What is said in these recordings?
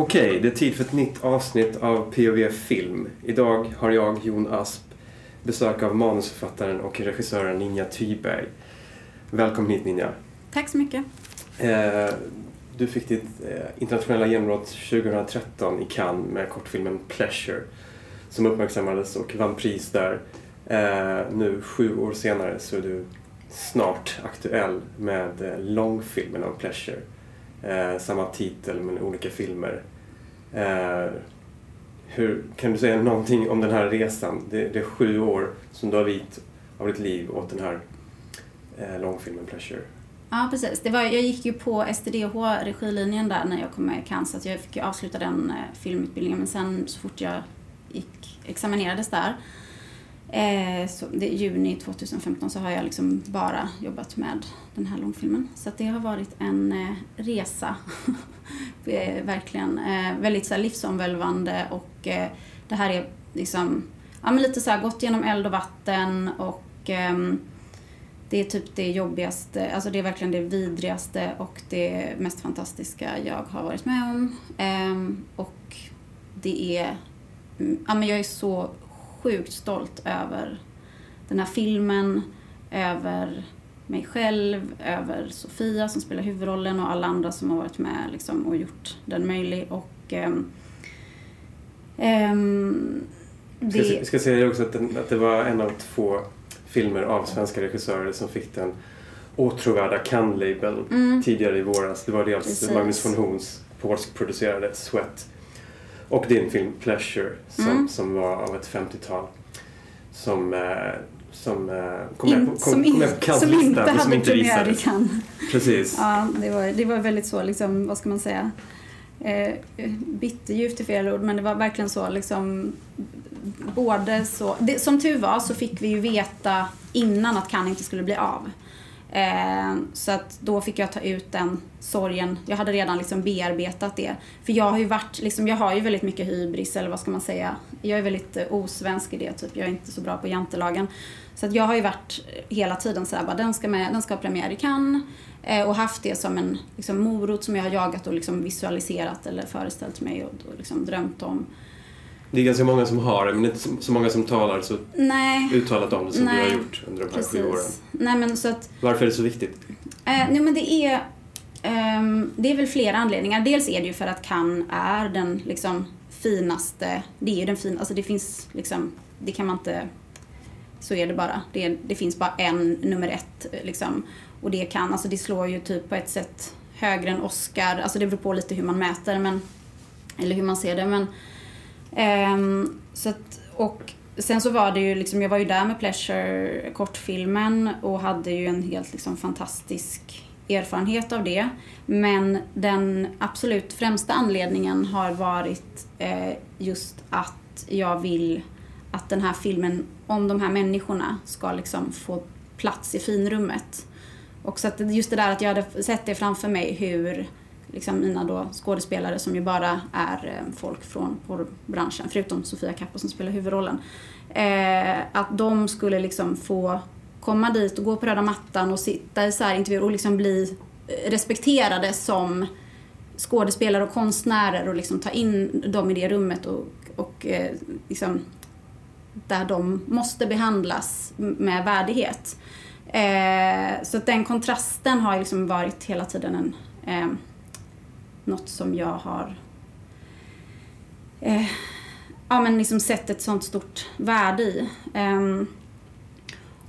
Okej, det är tid för ett nytt avsnitt av POV Film. Idag har jag, Jon Asp, besök av manusförfattaren och regissören Ninja Thyberg. Välkommen hit Ninja. Tack så mycket. Eh, du fick ditt eh, internationella genombrott 2013 i Cannes med kortfilmen Pleasure som uppmärksammades och vann pris där. Eh, nu sju år senare så är du snart aktuell med långfilmen om Pleasure. Samma titel men olika filmer. Eh, hur, kan du säga någonting om den här resan? Det, det är sju år som du har vigt av ditt liv åt den här eh, långfilmen Pleasure. Ja, precis. Det var, jag gick ju på STDH, regilinjen där, när jag kom med i Cannes, så att jag fick ju avsluta den eh, filmutbildningen. Men sen så fort jag gick, examinerades där, Eh, så det, juni 2015, så har jag liksom bara jobbat med den här långfilmen. Så att det har varit en eh, resa, eh, verkligen. Eh, väldigt så här, livsomvälvande och eh, det här är liksom, ja men lite så här, gått genom eld och vatten och ehm, det är typ det jobbigaste, alltså det är verkligen det vidrigaste och det mest fantastiska jag har varit med om. Ehm, och det är, mm, ja men jag är så sjukt stolt över den här filmen, över mig själv, över Sofia som spelar huvudrollen och alla andra som har varit med liksom, och gjort den möjlig. Och, ehm, ehm, Jag ska, jag ska säga också att, den, att det var en av två filmer av svenska regissörer som fick den åtråvärda Cannes-labeln Mm. tidigare i våras. Det var dels Precis. Magnus von Horns polskproducerade Sweat och din film Pleasure som, Mm. som var av ett 50-tal som, eh, som eh, kom, in, med på, kom, som, kom med på som inte men som hade inte premiär i. Cannes. Precis. Ja, det var, det var väldigt så, liksom, vad ska man säga, eh, bitterljuvt är fel ord, men det var verkligen så liksom, både så, det, som tur var så fick vi ju veta innan att Cannes inte skulle bli av. Eh, så att då fick jag ta ut den sorgen. Jag hade redan liksom bearbetat det. För jag har ju varit, liksom, jag har ju väldigt mycket hybris, eller vad ska man säga. Jag är väldigt eh, osvensk i det, typ. Jag är inte så bra på jantelagen. Så att jag har ju varit eh, hela tiden såhär, bara, den ska, med, den ska ha premiär i Cannes. Eh, och haft det som en liksom, morot som jag har jagat och liksom, visualiserat eller föreställt mig och, och liksom, drömt om. Det är ganska många som har det, men inte så, många som talar så Nej, uttalat om det som du Nej, har gjort under de här sju åren. precis. Nej men så att Varför är det så viktigt? Eh, nej men det är, ehm, det är väl flera anledningar. Dels är det ju för att Cannes är den liksom finaste, det är ju den fin, alltså det finns liksom, det kan man inte, så är det bara. Det, det finns bara en nummer ett liksom. Och det kan, alltså det slår ju typ på ett sätt högre än Oscar, alltså det beror på lite hur man mäter men, eller hur man ser det men, Ehm, så att, och Sen så var det ju liksom, jag var ju där med Pleasure kortfilmen och hade ju en helt liksom fantastisk erfarenhet av det. Men den absolut främsta anledningen har varit eh, just att jag vill att den här filmen om de här människorna ska liksom få plats i finrummet. Och så att just det där att jag hade sett det framför mig hur liksom mina då skådespelare som ju bara är eh, folk från porrbranschen, förutom Sofia Kappa som spelar huvudrollen. Eh, att de skulle liksom få komma dit och gå på röda mattan och sitta i så här intervjuer och liksom bli eh, respekterade som skådespelare och konstnärer och liksom ta in dem i det rummet och, och eh, liksom där de måste behandlas med värdighet. Eh, så att den kontrasten har liksom varit hela tiden en, eh, något som jag har eh, ja, men liksom sett ett sånt stort värde i. Ehm,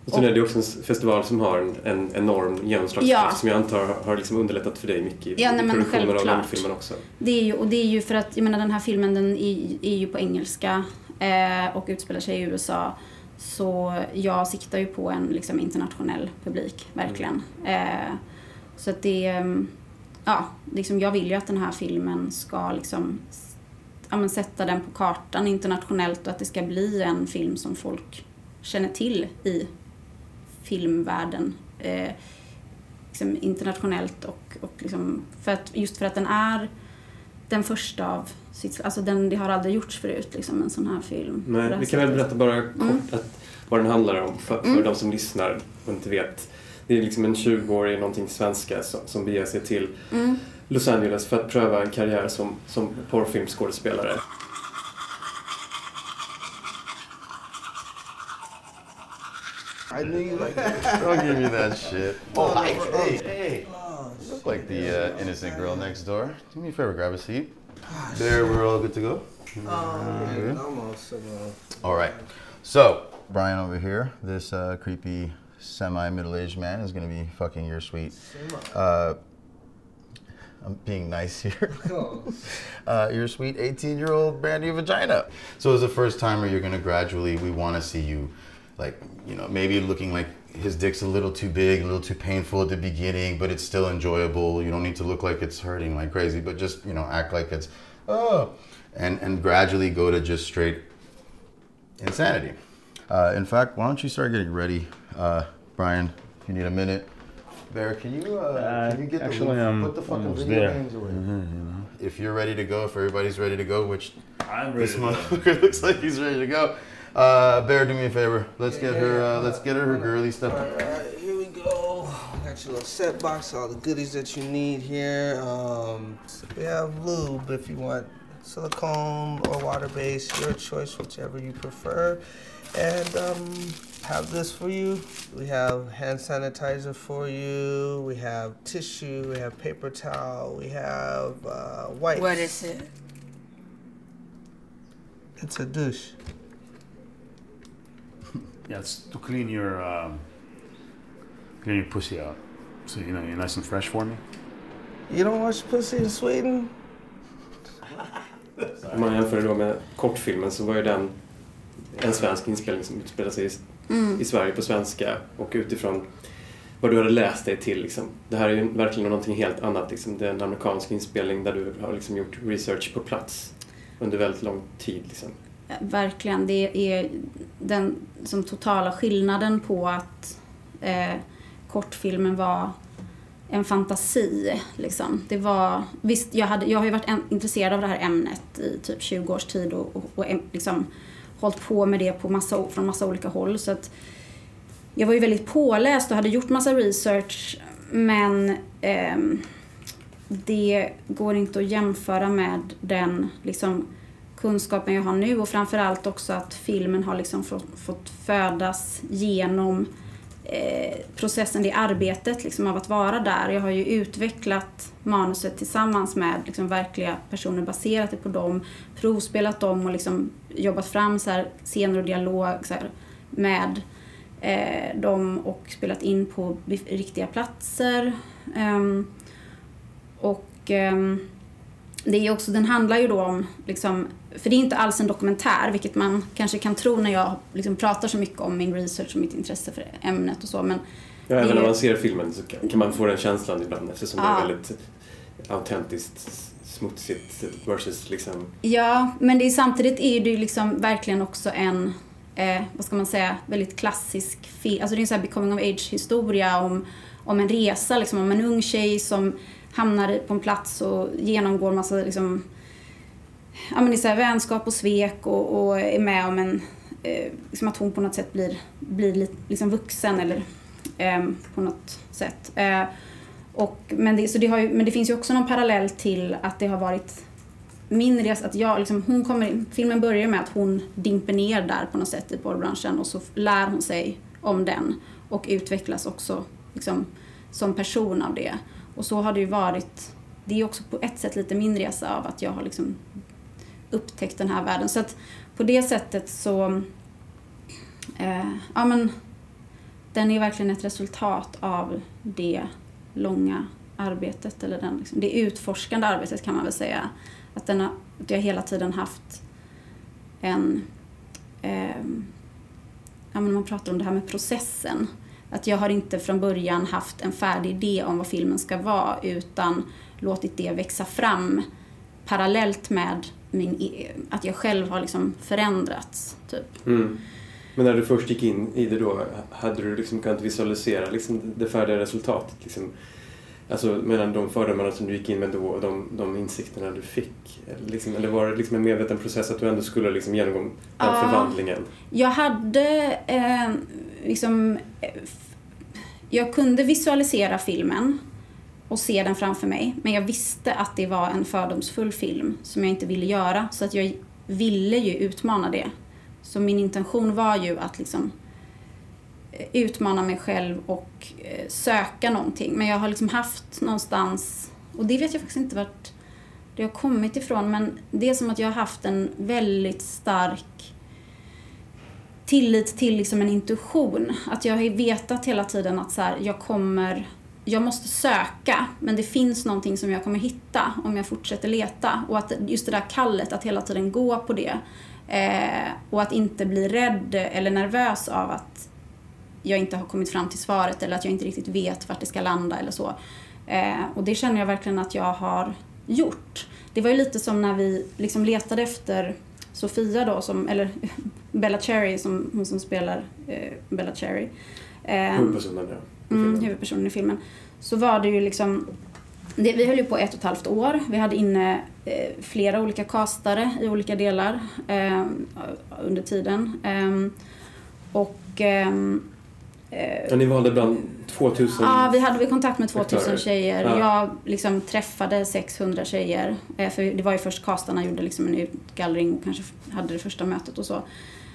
Och sen är det också en festival som har en, en enorm genomslagskraft Ja. som jag antar har- liksom underlättat för dig mycket i, Ja, nej, produktionen av långfilmen också. Det är ju, och det är ju för att, jag menar den här filmen den är, är ju på engelska eh, och utspelar sig i USA. Så jag siktar ju på en liksom, internationell publik, verkligen. Eh, så att det, mm, ja, liksom, jag vill ju att den här filmen ska liksom, ja, sätta den på kartan internationellt och att det ska bli en film som folk känner till i filmvärlden. Eh, liksom internationellt och, och liksom, för att, just för att den är den första av sitt Alltså den, det har aldrig gjorts förut, liksom, en sån här film. Nej, vi kan väl berätta bara kort Mm. att, vad den handlar om för, för Mm. de som lyssnar och inte vet. Det är liksom en 20-årig någonting svenska som, som beger sig till Mm. Los Angeles för att pröva en karriär som, som porrfilmskådespelare. I knew you liked it. Don't give me that shit. Oh, hey, hey. You look like the uh, innocent girl next door. Do me a favor, grab a seat. There, we're all good to go. Oh, almost. Uh, All right. So, Brian over here, this uh, creepy semi middle aged man is going to be fucking your sweet. Uh, I'm being nice here. uh, your sweet 18 year old brand new vagina. So, as a first timer, you're going to gradually, we want to see you, like, you know, maybe looking like his dick's a little too big, a little too painful at the beginning, but it's still enjoyable. You don't need to look like it's hurting like crazy, but just, you know, act like it's, oh, and, and gradually go to just straight insanity. Uh, in fact, why don't you start getting ready, uh, Brian? If you need a minute. Bear, can you uh, Uh, can you get actually, the I'm put the fucking video there. games away? If you're ready to go, if everybody's ready to go, which I'm ready. this motherfucker looks like he's ready to go. Uh, Bear, do me a favor. Let's get her. Uh, let's get her her girly stuff. Alright, here we go. Got your little set box, all the goodies that you need here. Um, we have lube if you want silicone or water based, your choice, whichever you prefer. And um, have this for you. We have hand sanitizer for you. We have tissue. We have paper towel. We have uh, wipes. What is it? It's a douche. Yeah, it's to clean your um, clean your pussy out, so you know you're nice and fresh for me. You don't wash pussy in Sweden? Om man jämför det då med kortfilmen så var ju den en svensk inspelning som utspelade sig i, Mm. i Sverige på svenska och utifrån vad du hade läst dig till. Liksom. Det här är ju verkligen någonting helt annat. Liksom. Det är en amerikansk inspelning där du har liksom gjort research på plats under väldigt lång tid. Liksom. Verkligen. Det är den som totala skillnaden på att eh, kortfilmen var en fantasi. Liksom. Det var, visst, jag, hade, jag har ju varit en, intresserad av det här ämnet i typ 20 års tid och, och, och liksom, hållit på med det på massa, från massa olika håll. Så att jag var ju väldigt påläst och hade gjort massa research men eh, det går inte att jämföra med den liksom, kunskapen jag har nu och framförallt också att filmen har liksom fått, fått födas genom eh, Eh, processen, det arbetet liksom av att vara där. Jag har ju utvecklat manuset tillsammans med liksom verkliga personer baserat det på dem, provspelat dem och liksom jobbat fram så här scener och dialog så här, med eh, dem och spelat in på riktiga platser. Um, och um, det är också, den handlar ju då om, liksom, för det är inte alls en dokumentär, vilket man kanske kan tro när jag liksom pratar så mycket om min research och mitt intresse för ämnet och så, men Ja, även Det- när man ser filmen så kan man få den känslan ibland eftersom det Ja. är väldigt autentiskt smutsigt versus liksom... Ja, men det är, samtidigt är det ju liksom verkligen också en, eh, vad ska man säga, väldigt klassisk film. Alltså det är en sån här becoming of age historia om, om en resa, liksom om en ung tjej som hamnar på en plats och genomgår massa liksom, ja men så här vänskap och svek och, och är med om en, eh, liksom att hon på något sätt blir, blir lite liksom vuxen eller eh, på något sätt. Eh, och, men, det, så det har ju, men det finns ju också någon parallell till att det har varit min resa, att jag, liksom, hon kommer in, filmen börjar med att hon dimper ner där på något sätt i porrbranschen och så lär hon sig om den och utvecklas också liksom, som person av det. Och så har det ju varit, det är också på ett sätt lite min resa av att jag har liksom upptäckt den här världen. Så att på det sättet så, eh, ja men, den är verkligen ett resultat av det långa arbetet, eller den, liksom, det utforskande arbetet kan man väl säga. Att, den har, att jag hela tiden haft en... Eh, ja, men man pratar om det här med processen. Att jag har inte från början haft en färdig idé om vad filmen ska vara utan låtit det växa fram parallellt med min, att jag själv har liksom förändrats. Typ. Mm. Men när du först gick in i det då, hade du liksom kunnat visualisera liksom det färdiga resultatet? Liksom, alltså mellan de fördomarna som du gick in med då och de, de insikterna du fick? Eller Liksom, eller var det liksom en medveten process att du ändå skulle liksom genomgå den Ja. förvandlingen? Jag hade eh, liksom... eh, Jag kunde visualisera filmen och se den framför mig. Men jag visste att det var en fördomsfull film som jag inte ville göra. Så att jag ville ju utmana det. Så min intention var ju att liksom eh, utmana mig själv och eh, söka någonting. Men jag har liksom haft någonstans, och det vet jag faktiskt inte vart det har kommit ifrån, men det är som att jag har haft en väldigt stark tillit till liksom en intuition. Att jag har vetat hela tiden att så här, jag kommer, jag måste söka, men det finns någonting som jag kommer hitta om jag fortsätter leta. Och att just det där kallet, att hela tiden gå på det. Eh, och att inte bli rädd eller nervös av att jag inte har kommit fram till svaret eller att jag inte riktigt vet vart det ska landa eller så. Eh, och det känner jag verkligen att jag har gjort. Det var ju lite som när vi liksom letade efter Sofia då, som, eller Bella Cherry, som, hon som spelar eh, Bella Cherry. Eh, huvudpersonen ja. Mm, huvudpersonen i filmen. Så var det ju liksom, det, vi höll ju på ett och ett halvt år. Vi hade inne eh, flera olika castare i olika delar eh, under tiden. Ehm, och ehm, Eh, ja, ni valde bland 2000 Ja, vi hade kontakt med 2000 aktörer. tjejer. Ja. Jag liksom träffade 600 tjejer. Eh, för det var ju först castarna gjorde liksom en utgallring och kanske hade det första mötet och så.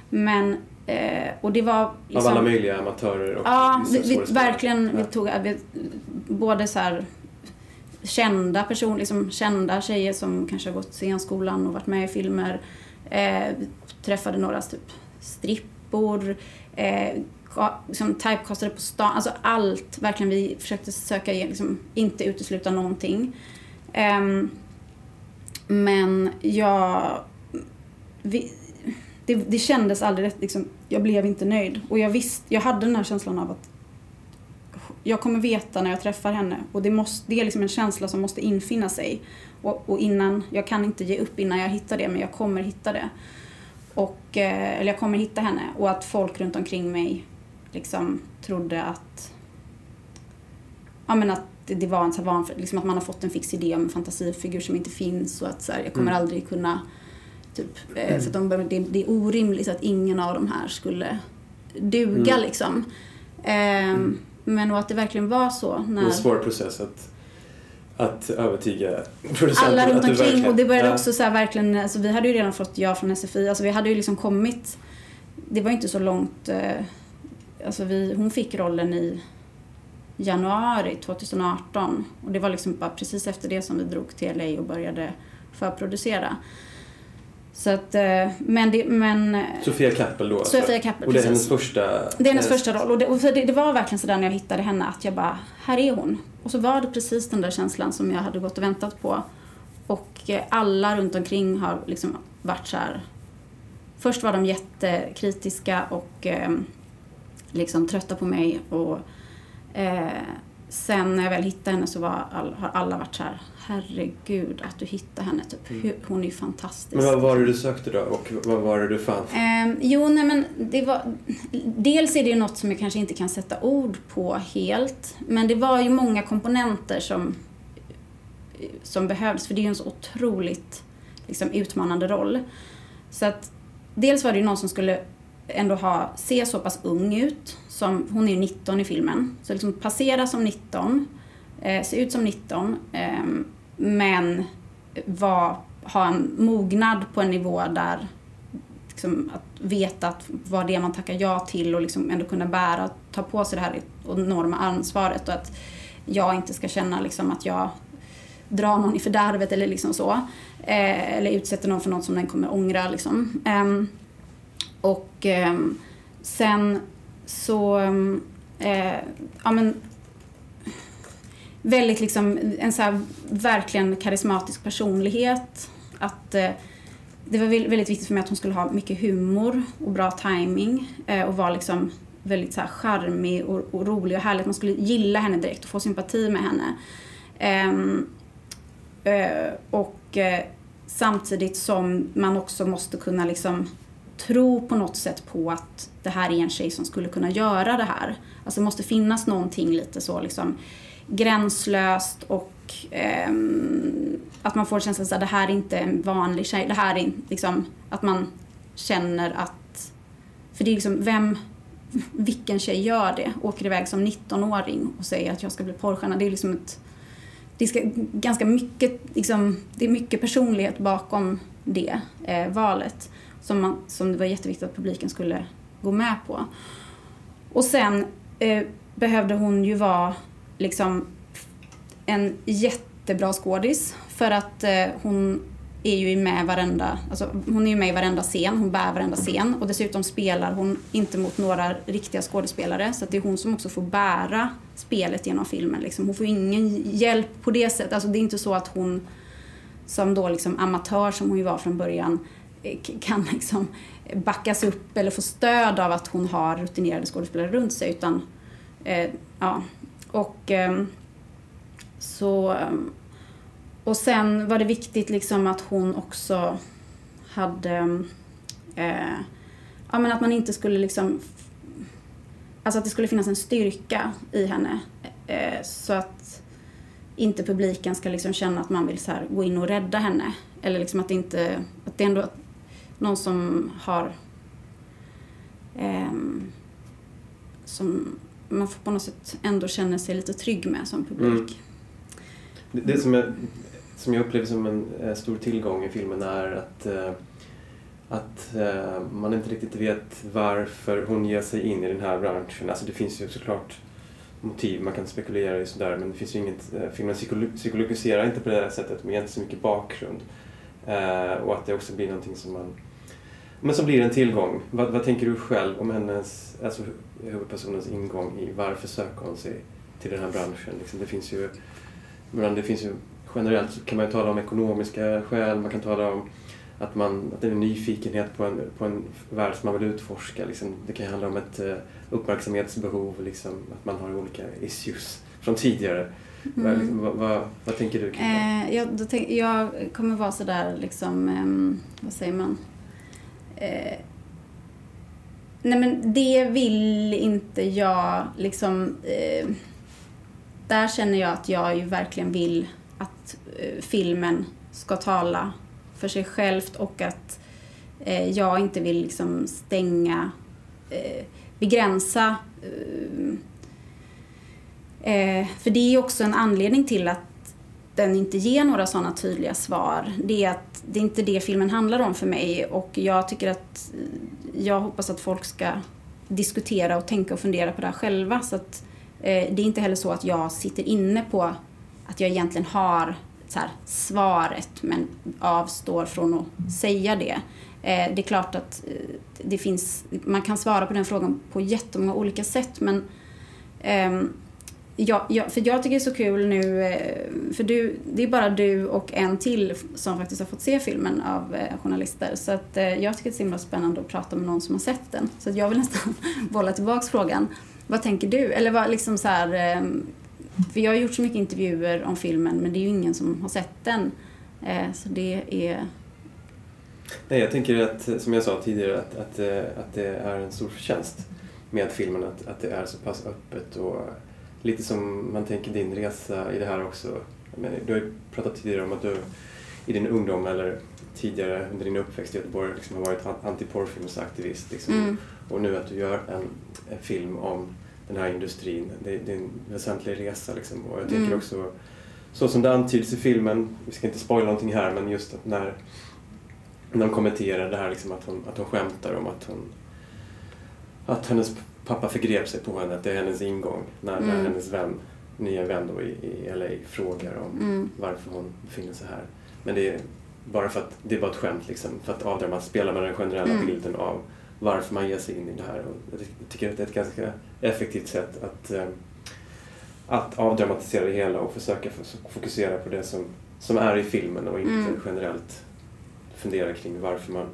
Men, eh, och det var... Liksom, Av alla möjliga amatörer och Ja, vi, vi, verkligen. Ja. Vi tog vi, både så här kända personer, liksom kända tjejer som kanske har gått scenskolan och varit med i filmer. Eh, träffade några typ strippor, eh, liksom, typecastade på stan. Alltså allt, verkligen. Vi försökte söka, liksom, inte utesluta någonting. Um, men jag... Vi, det, det kändes aldrig. Liksom, jag blev inte nöjd. Och jag visste, jag hade den här känslan av att jag kommer veta när jag träffar henne. Och det, måste, det är liksom en känsla som måste infinna sig. Och, och, innan, jag kan inte ge upp innan jag hittar det, men jag kommer hitta det. Och, eh, eller jag kommer hitta henne. Och att folk runt omkring mig liksom trodde att, ja men att det, var en så van, liksom att man har fått en fix idé om en fantasifigur som inte finns och att så här, jag kommer mm. aldrig kunna Typ, mm. för de, det, det, är orimligt att ingen av de här skulle duga mm. liksom. Eh, mm. Men och att det verkligen var så. När... En svår process att, att övertyga producenten. Alla runt omkring. Verkligen... Och det började ja. också så här, verkligen, alltså, vi hade ju redan fått ja från SFI. Alltså vi hade ju liksom kommit, det var inte så långt eh, alltså vi, hon fick rollen i januari 2018 och det var liksom bara precis efter det som vi drog till LA och började förproducera. Så att, eh, men, det, men Sofia Kappel då? Sofia alltså. Kappel, Och det är hennes första? Det är hennes första roll. Och, det, och det, det, var verkligen sådär när jag hittade henne att jag bara, här är hon. Och så var det precis den där känslan som jag hade gått och väntat på. Och eh, alla runt omkring har liksom varit så här. Först var de jättekritiska och eh, liksom trötta på mig. Och, eh, sen när jag väl hittade henne så var all, har alla varit så här, herregud att du hittade henne. Typ. Mm. Hon är ju fantastisk. Men vad var det du sökte då och vad var det du fann? Eh, jo, nej men det var... Dels är det ju något som jag kanske inte kan sätta ord på helt. Men det var ju många komponenter som, som behövdes. För det är ju en så otroligt liksom, utmanande roll. Så att dels var det ju någon som skulle ändå ha, se så pass ung ut. Som, hon är ju 19 i filmen. Så liksom passera som 19, eh, se ut som 19, eh, men var, ha en mognad på en nivå där liksom, att veta att vad det är man tackar ja till och liksom ändå kunna bära, och ta på sig det här enorma ansvaret och att jag inte ska känna liksom att jag drar någon i fördärvet eller liksom så. Eh, eller utsätter någon för något som den kommer ångra liksom. Ehm, och eh, sen så, eh, ja men väldigt liksom, en så här verkligen karismatisk personlighet. Att eh, det var väldigt viktigt för mig att hon skulle ha mycket humor och bra timing eh, och vara liksom väldigt så här charmig och, och rolig och härlig. Man skulle gilla henne direkt och få sympati med henne. Ehm, eh, och eh, samtidigt som man också måste kunna liksom tro på något sätt på att det här är en tjej som skulle kunna göra det här. Alltså det måste finnas någonting lite så liksom gränslöst och eh, att man får känslan att det här är inte en vanlig tjej. Det här är liksom att man känner att, för det är liksom, vem, vilken tjej gör det? Åker iväg som 19-åring och säger att jag ska bli porrstjärna. Det är liksom ett, det ska ganska mycket, liksom, det är mycket personlighet bakom det eh, valet som, man, som det var jätteviktigt att publiken skulle gå med på. Och sen eh, behövde hon ju vara liksom en jättebra skådis för att eh, hon är ju med varenda, alltså hon är ju med i varenda scen, hon bär varenda scen och dessutom spelar hon inte mot några riktiga skådespelare så att det är hon som också får bära spelet genom filmen. Liksom. Hon får ingen hjälp på det sättet, alltså det är inte så att hon som då liksom amatör som hon ju var från början eh, kan liksom backas upp eller få stöd av att hon har rutinerade skådespelare runt sig utan eh, ja. Och eh, så eh, och sen var det viktigt liksom att hon också hade eh, ja men att man inte skulle liksom alltså att det skulle finnas en styrka i henne eh, så att inte publiken ska liksom känna att man vill så här gå in och rädda henne eller liksom att det inte att det ändå någon som har eh, som man får på något sätt ändå känna sig lite trygg med som publik. Mm. Det, det som jag, som jag upplever som en eh, stor tillgång i filmen är att, eh, att eh, man inte riktigt vet varför hon ger sig in i den här branschen. Alltså det finns ju såklart motiv man kan spekulera i sådär men det finns ju inget, eh, filmen psykologiserar inte på det här sättet ger inte så mycket bakgrund. Eh, och att det också blir någonting som man men som blir en tillgång. Vad, vad tänker du själv om hennes, alltså huvudpersonens ingång i varför söker hon sig till den här branschen? Liksom det finns ju, det finns ju generellt kan man tala om ekonomiska skäl, man kan tala om att, man, att det är en nyfikenhet på en, på en värld som man vill utforska. Liksom. Det kan handla om ett uh, uppmärksamhetsbehov, liksom, att man har olika issues från tidigare. Mm. Liksom, vad, vad, vad, tänker du kring det? Eh, jag, tänk, jag kommer vara sådär, liksom, eh, vad säger man? Eh, nej men det vill inte jag liksom... Eh, där känner jag att jag ju verkligen vill att eh, filmen ska tala för sig självt och att eh, jag inte vill liksom stänga, eh, begränsa. Eh, eh, för det är ju också en anledning till att den inte ger några sådana tydliga svar. Det är att det är inte det filmen handlar om för mig och jag tycker att eh, jag hoppas att folk ska diskutera och tänka och fundera på det här själva. Så att, eh, det är inte heller så att jag sitter inne på att jag egentligen har så här, svaret men avstår från att säga det. Eh, det är klart att eh, det finns, man kan svara på den frågan på jättemånga olika sätt men ehm, Ja, ja, för jag tycker det är så kul nu, eh, för du, det är bara du och en till som faktiskt har fått se filmen av eh, journalister. Så att eh, jag tycker det är så himla spännande att prata med någon som har sett den. Så jag vill nästan bolla tillbaks frågan. Vad tänker du? Eller vad liksom så här, för jag har gjort så mycket intervjuer om filmen men det är ju ingen som har sett den. Så det är... Nej, jag tänker att, som jag sa tidigare, att, att, att det är en stor förtjänst med filmen, att, att det är så pass öppet och lite som man tänker din resa i det här också. Men du har ju pratat tidigare om att du i din ungdom eller tidigare under din uppväxt i Göteborg liksom har varit antiporrfilmsaktivist. Liksom. Mm. Och nu att du gör en, en film om den här industrin. Det, det är en väsentlig resa liksom. Och jag tänker mm. också, så som det antyds i filmen, vi ska inte spoila någonting här, men just att när, när de kommenterar det här liksom att, hon, att hon skämtar om att hon att hennes pappa förgrep sig på henne, att det är hennes ingång när, mm. när hennes vän, nya vän då i, i LA frågar om mm. varför hon befinner sig här. Men det är bara för att det är bara ett skämt liksom, för att avdrama, spela med den generella mm. bilden av varför man ger sig in i det här. Och jag tycker att det är ett ganska effektivt sätt att, eh, att avdramatisera det hela och försöka fokusera på det som, som är i filmen och inte mm. generellt fundera kring varför man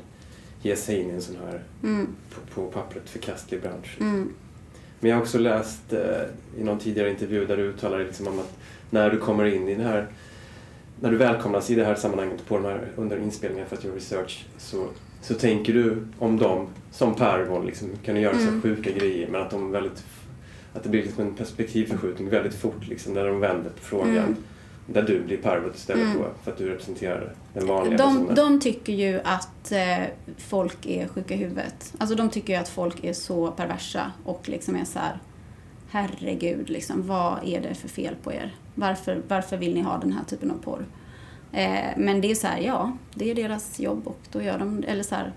ger sig in i en sån här mm. på, på, pappret förkastlig bransch. Mm. Men jag har också läst eh, i någon tidigare intervju där du uttalar liksom om att när du kommer in i det här när du välkomnas i det här sammanhanget på de här, under inspelningen för att göra research så så tänker du om dem som Pervon, liksom, kan göra mm. så sjuka grejer men att de väldigt att det blir liksom en perspektivförskjutning väldigt fort liksom, när de vänder på frågan. Mm. Där du blir Pervot istället mm. då, för att du representerar den vanliga de. De tycker ju att eh, folk är sjuka i huvudet. Alltså de tycker ju att folk är så perversa och liksom är så här herregud, liksom, vad är det för fel på er? Varför, varför vill ni ha den här typen av porr? Eh, men det är så här, ja, det är deras jobb och då gör de, eller så här,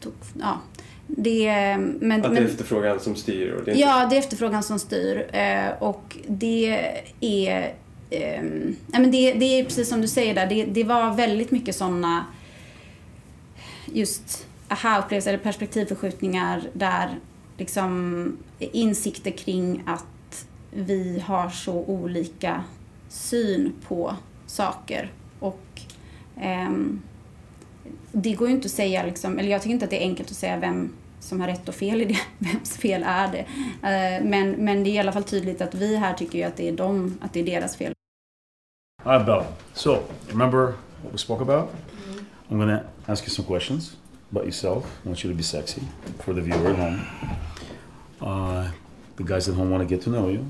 to, ja. Det, men, Att det är efterfrågan som styr och det är inte... Ja, det är efterfrågan som styr. Eh, och det är eh, men det, det är precis som du säger där, det, det var väldigt mycket sådana just aha-upplevelser eller perspektivförskjutningar där liksom insikter kring att vi har så olika syn på saker. Och eh, det går ju inte att säga, liksom, eller jag tycker inte att det är enkelt att säga vem som har rätt och fel i det. Vems fel är det? Eh, men, men det är i alla fall tydligt att vi här tycker ju att det är, dem, att det är deras fel. All right, Bella. So, remember what we spoke about? I'm gonna ask you some questions about yourself. I want you to be sexy for the viewer at home. Uh, the guys at home want to get to know you.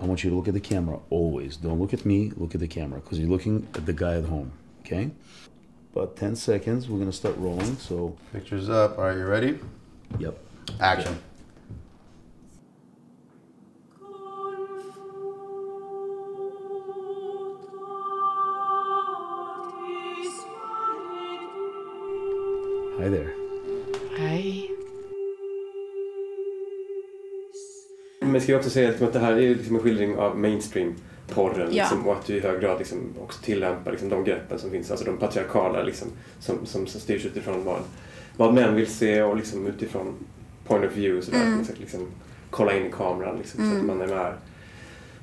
I want you to look at the camera always. Don't look at me, look at the camera because you're looking at the guy at home. Okay? About 10 seconds, we're gonna start rolling. So, Pictures up. All right, you ready? Yep. Action. Hi there. Hej. Men ska jag också säga liksom att det här är liksom en skildring av mainstream-porren Ja. liksom, och att du i hög grad liksom också tillämpar liksom, de greppen som finns, alltså de patriarkala liksom, som, som, som styrs utifrån vad, vad män vill se och liksom, utifrån point of view. Sådär, Mm. liksom, liksom, kolla in i kameran liksom, så att man är med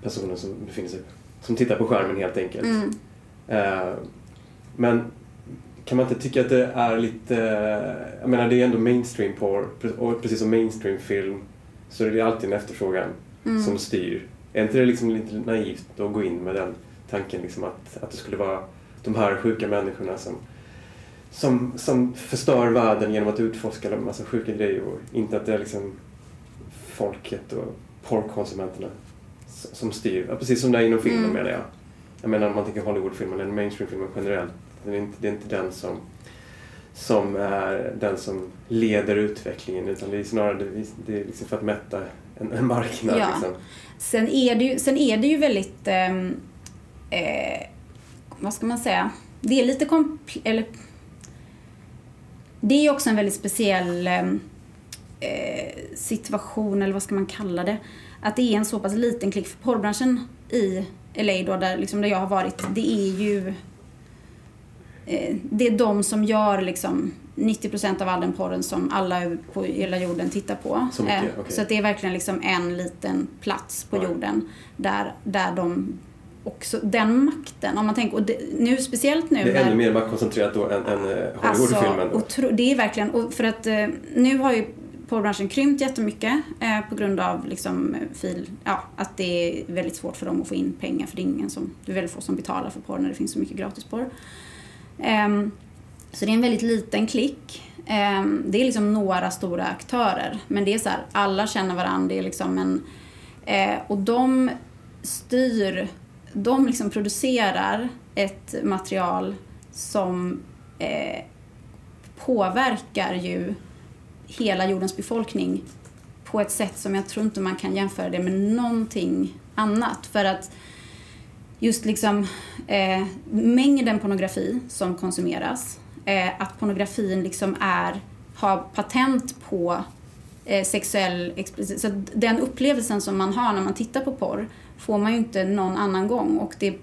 personen som befinner sig, som tittar på skärmen helt enkelt. Mm. Eh, men kan man inte tycka att det är lite, jag menar det är ändå mainstream porr och precis som mainstream film så är det alltid en efterfrågan Mm. som styr. Är inte det liksom lite naivt att gå in med den tanken liksom att, att det skulle vara de här sjuka människorna som, som, som förstör världen genom att utforska en massa sjuka grejer och inte att det är liksom folket och porrkonsumenterna som styr. Ja, precis som det är inom filmen Mm. menar jag. Jag menar om man tänker Hollywoodfilmen eller mainstreamfilmen generellt. Det är inte, det är inte den som, som är den som leder utvecklingen utan det är snarare det, det är liksom för att mätta en, en marknad. Ja. Liksom. Sen är det ju, sen är det ju väldigt, ehm, eh, vad ska man säga, det är lite kompl- eller det är ju också en väldigt speciell ehm, eh, situation, eller vad ska man kalla det? Att det är en så pass liten klick för porrbranschen i LA då, där, liksom, där jag har varit, det är ju eh, det är de som gör liksom 90% av all den porren som alla på hela jorden tittar på. Så mycket, Eh, okej. Så det är verkligen liksom en liten plats på Ja. jorden där, där de också, den makten, om man tänker, och det, nu speciellt nu Det är när- ännu mer maktkoncentrerat då än, än eh, Hollywoodfilmen. Alltså, det är verkligen, och för att eh, nu har ju porrbranschen krympt jättemycket eh, på grund av liksom, eh, fil, ja, att det är väldigt svårt för dem att få in pengar för det är, ingen som, det är väldigt få som betalar för porr när det finns så mycket gratisporr. Ehm, så det är en väldigt liten klick. Ehm, det är liksom några stora aktörer, men det är så här, alla känner varandra. Det är liksom en, eh, och de styr, de liksom producerar ett material som eh, påverkar ju hela jordens befolkning på ett sätt som jag tror inte man kan jämföra det med någonting annat. För att just liksom eh, mängden pornografi som konsumeras, eh, att pornografin liksom är, har patent på eh, sexuell så den upplevelsen som man har när man tittar på porr får man ju inte någon annan gång och det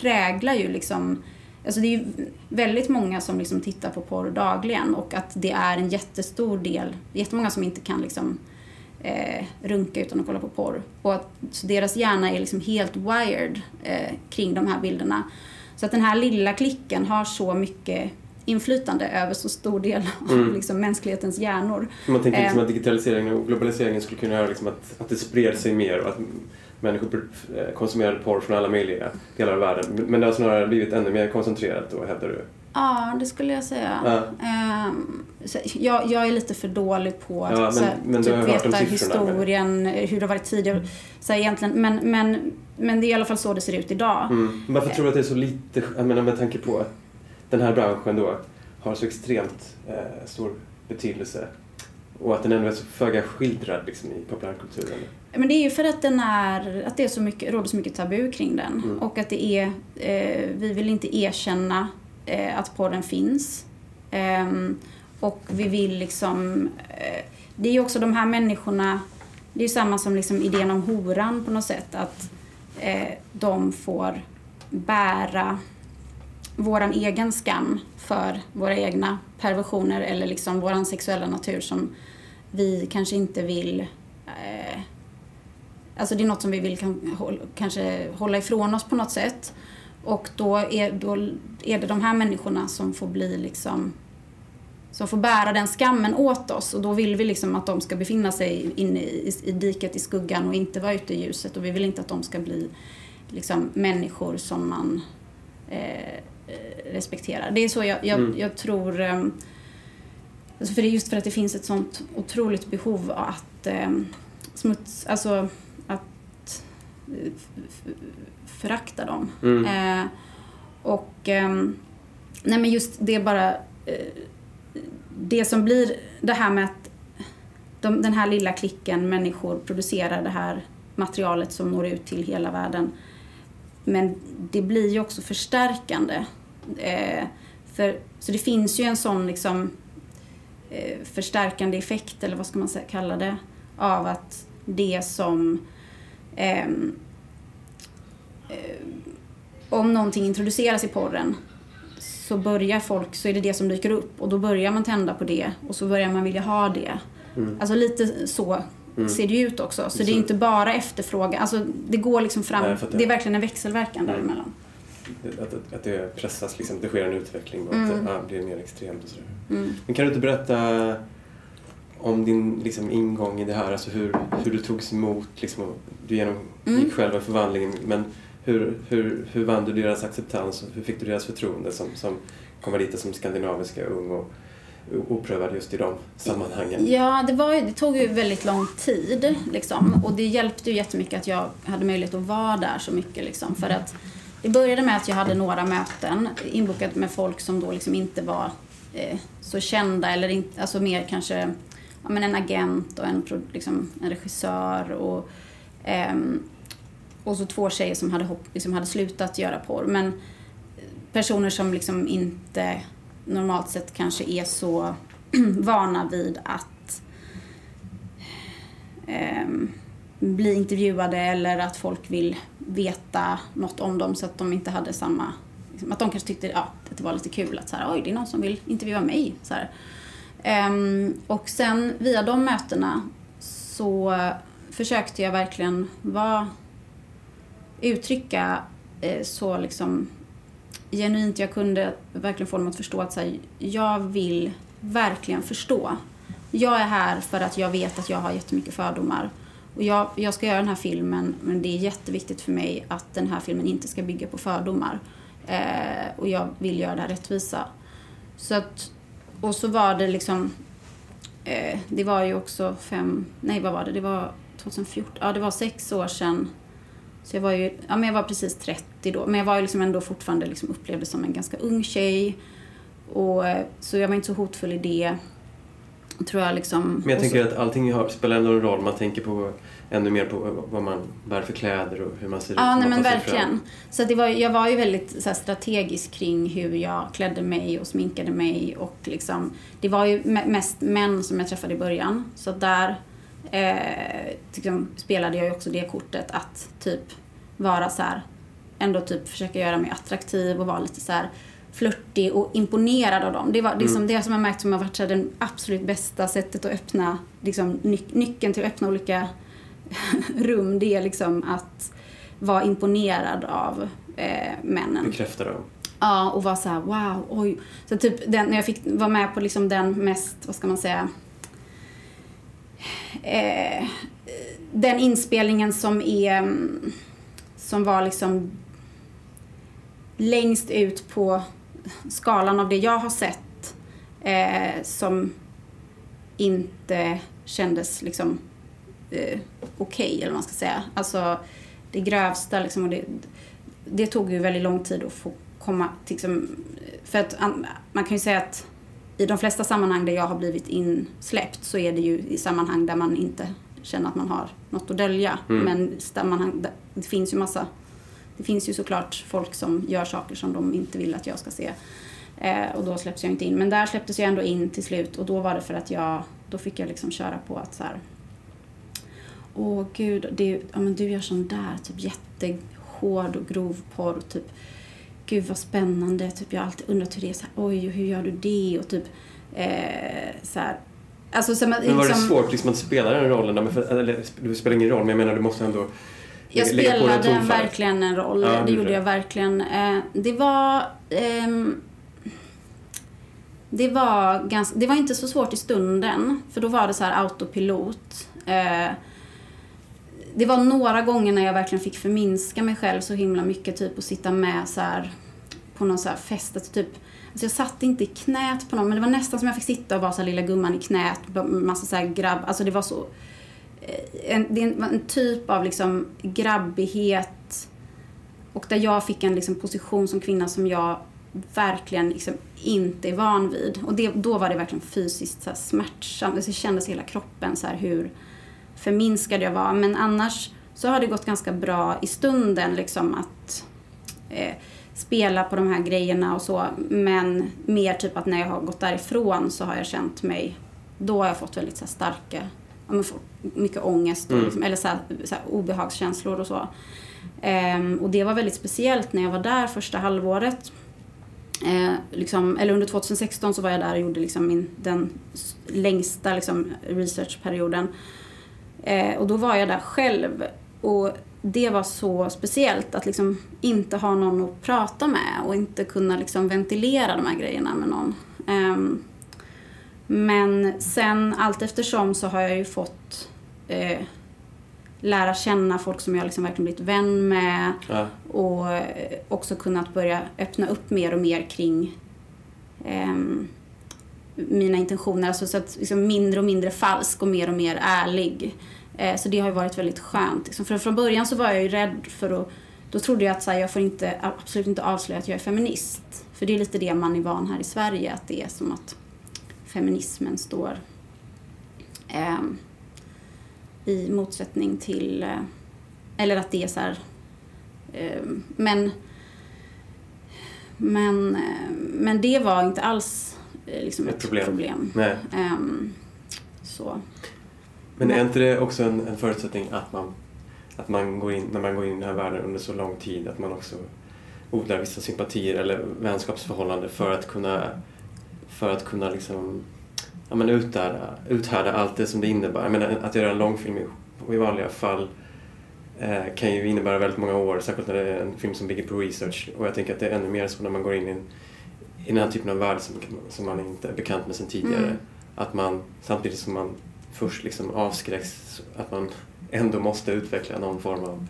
präglar ju liksom Alltså det är väldigt många som liksom tittar på porr dagligen och att det är en jättestor del, jättemånga som inte kan liksom eh, runka utan att kolla på porr. Och att så deras hjärna är liksom helt wired eh, kring de här bilderna. Så att den här lilla klicken har så mycket inflytande över så stor del av Mm. liksom, mänsklighetens hjärnor. Man tänker liksom Eh. att digitaliseringen och globaliseringen skulle kunna göra liksom att, att det spred sig mer och att människor eh, konsumerade porr från alla möjliga delar av världen. Men det har snarare blivit ännu mer koncentrerat då, hävdar du? Ja, det skulle jag säga. Ja. Ehm, jag, jag är lite för dålig på att Ja, men- men typ veta siffrorna, men- historien, hur det har varit tidigare. Så egentligen, men, men, men det är i alla fall så det ser ut idag. Mm. Varför tror du att det är så lite, jag menar med tanke på att den här branschen då har så extremt eh, stor betydelse och att den ändå är så föga skildrad liksom, i populärkulturen. Men det är ju för att den är, att det är så mycket, råder så mycket tabu kring den. Mm. Och att det är, eh, vi vill inte erkänna eh, att porren finns. Ehm, och vi vill liksom, eh, det är ju också de här människorna, det är ju samma som liksom idén om horan på något sätt. Att eh, de får bära våran egen skam för våra egna perversioner eller liksom våran sexuella natur som vi kanske inte vill eh, Alltså det är något som vi vill kan, håll, kanske hålla ifrån oss på något sätt. Och då är, då är det de här människorna som får bli liksom som får bära den skammen åt oss och då vill vi liksom att de ska befinna sig inne i, i diket i skuggan och inte vara ute i ljuset och vi vill inte att de ska bli liksom människor som man eh, respekterar. Det är så jag, jag, Mm. jag tror eh, alltså för det är just för att det finns ett sånt otroligt behov av att eh, smuts, alltså att eh, förakta dem. Mm. Eh, och ehm, nej men just det bara eh, det som blir det här med att de, den här lilla klicken människor producerar det här materialet som når ut till hela världen. Men det blir ju också förstärkande. Eh, för, så det finns ju en sån liksom eh, förstärkande effekt, eller vad ska man säga, kalla det, av att det som ehm, eh, om någonting introduceras i porren så börjar folk, så är det det som dyker upp och då börjar man tända på det och så börjar man vilja ha det. Mm. Alltså lite så Mm. ser det ut också. Så Så- det är inte bara efterfrågan, alltså det går liksom fram, Nej, det är verkligen en växelverkan Mm. Att, att, att det pressas, liksom, det sker en utveckling och Mm. att det ja, blir mer extremt och sådär. Mm. Men kan du inte berätta om din liksom, ingång i det här, alltså hur, hur du togs emot, liksom, du genomgick Mm. själva förvandlingen, men hur, hur, hur vann du deras acceptans och hur fick du deras förtroende som, som kommer dit som skandinaviska ung och oprövad just i de sammanhangen? Ja, det, var, det tog ju väldigt lång tid liksom. Och det hjälpte ju jättemycket att jag hade möjlighet att vara där så mycket liksom. För att det började med att jag hade några möten inbokat med folk som då liksom inte var eh, så kända eller inte, alltså mer kanske ja, men en agent och en, liksom, en regissör och eh, och så två tjejer som hade, hopp, liksom hade slutat göra porr. Men personer som liksom inte normalt sett kanske är så vana vid att eh, bli intervjuade eller att folk vill veta något om dem så att de inte hade samma... Liksom, att de kanske tyckte ja, att det var lite kul att så här, oj, det är någon som vill intervjua mig. Så här. Ehm, och sen via de mötena så försökte jag verkligen vara, uttrycka eh, så liksom genuint jag kunde verkligen få dem att förstå att så här, jag vill verkligen förstå. Jag är här för att jag vet att jag har jättemycket fördomar. Och jag, jag ska göra den här filmen men det är jätteviktigt för mig att den här filmen inte ska bygga på fördomar. Eh, och jag vill göra det här rättvisa. Så att, och så var det liksom, eh, det var ju också fem, nej vad var det, det var 2014, ja det var sex år sedan så jag var ju, ja men jag var precis 30 då, men jag var ju liksom ändå fortfarande liksom upplevdes som en ganska ung tjej. Och, eh, så jag var inte så hotfull i det. Tror jag liksom. Men jag tänker att allting spelar ändå en roll. Man tänker på ännu mer på vad man bär för kläder och hur man ser ut. Ja, nej men verkligen. fram. Så det var, jag var ju väldigt här, strategisk kring hur jag klädde mig och sminkade mig och liksom, det var ju me- mest män som jag träffade i början. Så där eh, liksom, spelade jag ju också det kortet att typ vara så här, ändå typ försöka göra mig attraktiv och vara lite så här flörtig och imponerad av dem. Det var liksom det som jag märkt som har varit så det absolut bästa sättet att öppna, liksom ny- nyckeln till att öppna olika rum, det är liksom att vara imponerad av eh, männen. Bekräfta dem. Ja, och vara så här, wow, oj. Så typ den, när jag fick vara med på liksom den mest, vad ska man säga, eh, den inspelningen som är, mm, som var liksom längst ut på skalan av det jag har sett eh, som inte kändes liksom eh, okej, eller vad man ska säga. Alltså det grövsta liksom, och det, det tog ju väldigt lång tid att få komma till, liksom, för att an- man kan ju säga att i de flesta sammanhang där jag har blivit insläppt så är det ju i sammanhang där man inte känner att man har något att dölja. Mm. Men sammanhang, det finns ju massa, det finns ju såklart folk som gör saker som de inte vill att jag ska se. Eh, och då släpps jag inte in. Men där släpptes jag ändå in till slut och då var det för att jag, då fick jag liksom köra på att så här. Åh gud, det, ja, men du gör sån där typ jättehård och grov porr. Typ, gud vad spännande. Typ, jag har alltid undrat hur det är. Så här, Oj, hur gör du det? Och typ eh, så här. Alltså, så man, Men var det liksom- svårt liksom, att spela den rollen? för, eller, det spelar ingen roll, men jag menar du måste ändå Jag spelade tonfallet. verkligen en roll. Ja, det gjorde jag verkligen. Eh, Det var... ehm, Det var, ganska, det var inte så svårt i stunden, för då var det så här autopilot. Eh, Det var några gånger när jag verkligen fick förminska mig själv så himla mycket, typ och sitta med så här på någon så här fest. att Typ, alltså jag satt inte i knät på någon, men det var nästan som jag fick sitta och vara så här lilla gumman i knät, massa så här grabb, alltså det var så Eh, en, det var en typ av liksom grabbighet och där jag fick en liksom position som kvinna som jag verkligen liksom inte är van vid. Och det, då var det verkligen fysiskt så här smärtsamt. Alltså, Det kändes i hela kroppen så här hur förminskad jag var. Men annars så har det gått ganska bra i stunden liksom att eh, spela på de här grejerna och så. Men mer typ att när jag har gått därifrån så har jag känt mig, då har jag fått väldigt så här starka, ja, mycket ångest och Mm. liksom, eller så här, så här obehagskänslor och så. Ehm, och det var väldigt speciellt när jag var där första halvåret. Eh, liksom, eller under 2016 så var jag där och gjorde liksom min, den längsta liksom, researchperioden. Eh, och då var jag där själv. Och det var så speciellt att liksom inte ha någon att prata med och inte kunna liksom ventilera de här grejerna med någon. Ehm, men sen allt eftersom så har jag ju fått eh, lära känna folk som jag liksom verkligen blivit vän med Ja. och eh, också kunnat börja öppna upp mer och mer kring ehm, mina intentioner. Alltså så att liksom mindre och mindre falsk och mer och mer ärlig. Eh, så det har ju varit väldigt skönt. Liksom. För från början så var jag ju rädd för att då trodde jag att så här, jag får inte, absolut inte avslöja att jag är feminist. För det är lite det man är van här i Sverige, att det är som att feminismen står ehm, i motsättning till, eh, eller att det är så här, eh, men, men, eh, men det var inte alls eh, liksom Ett ett, problem. problem. Ehm, så. Men är inte det också en, en förutsättning att man, att man går in, när man går in i den här världen under så lång tid, att man också odlar vissa sympatier eller vänskapsförhållanden för att kunna, för att kunna liksom, ja, men uthärda, uthärda allt det som det innebär. Jag menar, att göra en långfilm i, i vanliga fall eh, kan ju innebära väldigt många år, särskilt när det är en film som bygger på research. Och jag tänker att det är ännu mer så när man går in i, en, i den här typen av värld som, som man inte är bekant med sedan tidigare. Mm. Att man, samtidigt som man först liksom avskräcks, att man ändå måste utveckla någon form av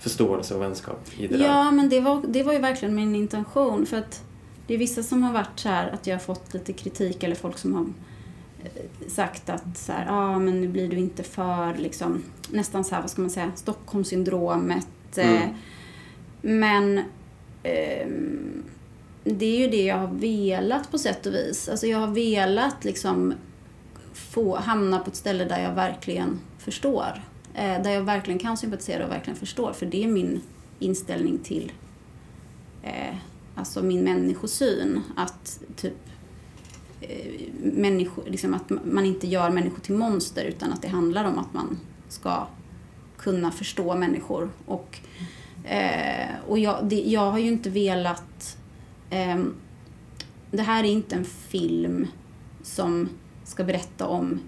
förståelse och vänskap i det där. Ja, men det var, det var ju verkligen min intention. För att det är vissa som har varit så här att jag har fått lite kritik eller folk som har eh, sagt att så här, ah, men nu blir du inte för liksom nästan så här, vad ska man säga, Stockholmssyndromet. eh, Mm. Men ehm, det är ju det jag har velat på sätt och vis. Alltså jag har velat liksom få hamna på ett ställe där jag verkligen förstår. Eh, där jag verkligen kan sympatisera och verkligen förstår. För det är min inställning till eh, alltså min människosyn. Att typ eh, människor, liksom att man inte gör människor till monster utan att det handlar om att man ska kunna förstå människor. Och, eh, och jag, det, jag har ju inte velat... Eh, det här är inte en film som ska berätta om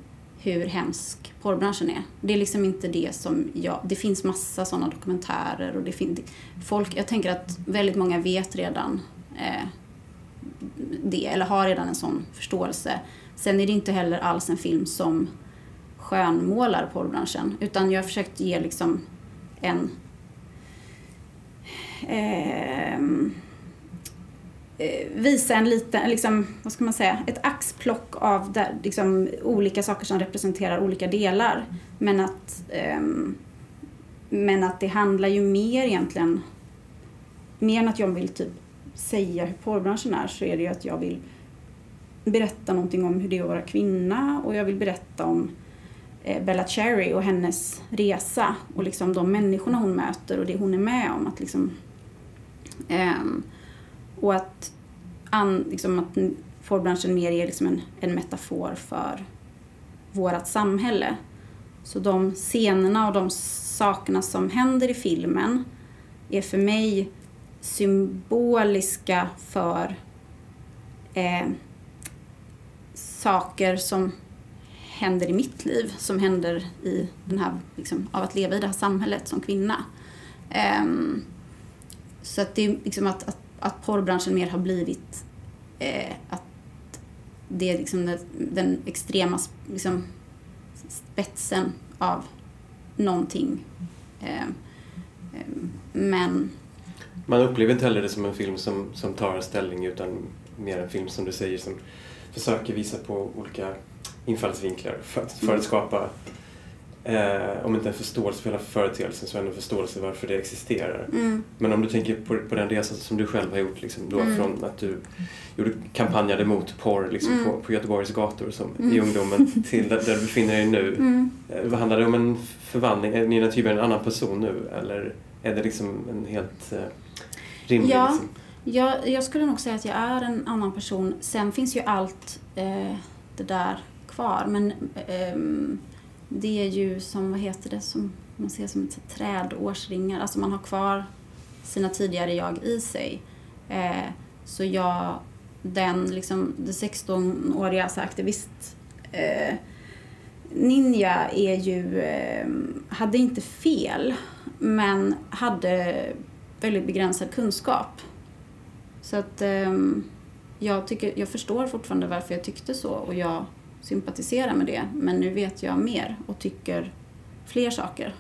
hur hemsk porrbranschen är. Det är liksom inte det som jag... Det finns massa sådana dokumentärer och det finns... Folk, jag tänker att väldigt många vet redan eh, det, eller har redan en sån förståelse. Sen är det inte heller alls en film som skönmålar porrbranschen, utan jag har försökt ge liksom en... eh, Eh, visa en liten, liksom, vad ska man säga, ett axplock av där, liksom, olika saker som representerar olika delar. Men att, um, men att det handlar ju mer egentligen, mer än att jag vill typ säga hur porrbranschen är så är det ju att jag vill berätta någonting om hur det är att vara kvinna och jag vill berätta om eh, Bella Cherry och hennes resa och liksom de människorna hon möter och det hon är med om. Att liksom, um, och att, an, liksom att fårbranschen mer är liksom en, en metafor för vårt samhälle. Så de scenerna och de sakerna som händer i filmen är för mig symboliska för eh, saker som händer i mitt liv, som händer i den här, liksom, av att leva i det här samhället som kvinna. Eh, så att det är liksom att, att, att porrbranschen mer har blivit eh, att det är liksom den, den extrema liksom, spetsen av någonting. Eh, eh, men... Man upplever inte heller det som en film som, som tar ställning utan mer en film som du säger som försöker visa på olika infallsvinklar för, för att skapa Eh, om inte en förståelse för hela företeelsen så ändå en förståelse varför det existerar. Mm. Men om du tänker på, på den resan som du själv har gjort, liksom, då Mm. från att du gjorde kampanjade mot porr liksom, Mm. på, på Göteborgs gator som, Mm. i ungdomen till där, där du befinner dig nu. Mm. Eh, handlar det om en förvandling? Är Nina Thyberg en annan person nu eller är det liksom en helt eh, rimlig... Ja. Liksom? Jag, jag skulle nog säga att jag är en annan person. Sen finns ju allt eh, det där kvar. Men ehm, det är ju som, vad heter det, som man ser som ett träd, årsringar. Alltså man har kvar sina tidigare jag i sig. Eh, så jag, den liksom, det 16-åriga alltså aktivist eh, Ninja är ju, eh, hade inte fel, men hade väldigt begränsad kunskap. Så att ehm, jag, tycker, jag förstår fortfarande varför jag tyckte så och jag sympatisera med det. Men nu vet jag mer och tycker fler saker.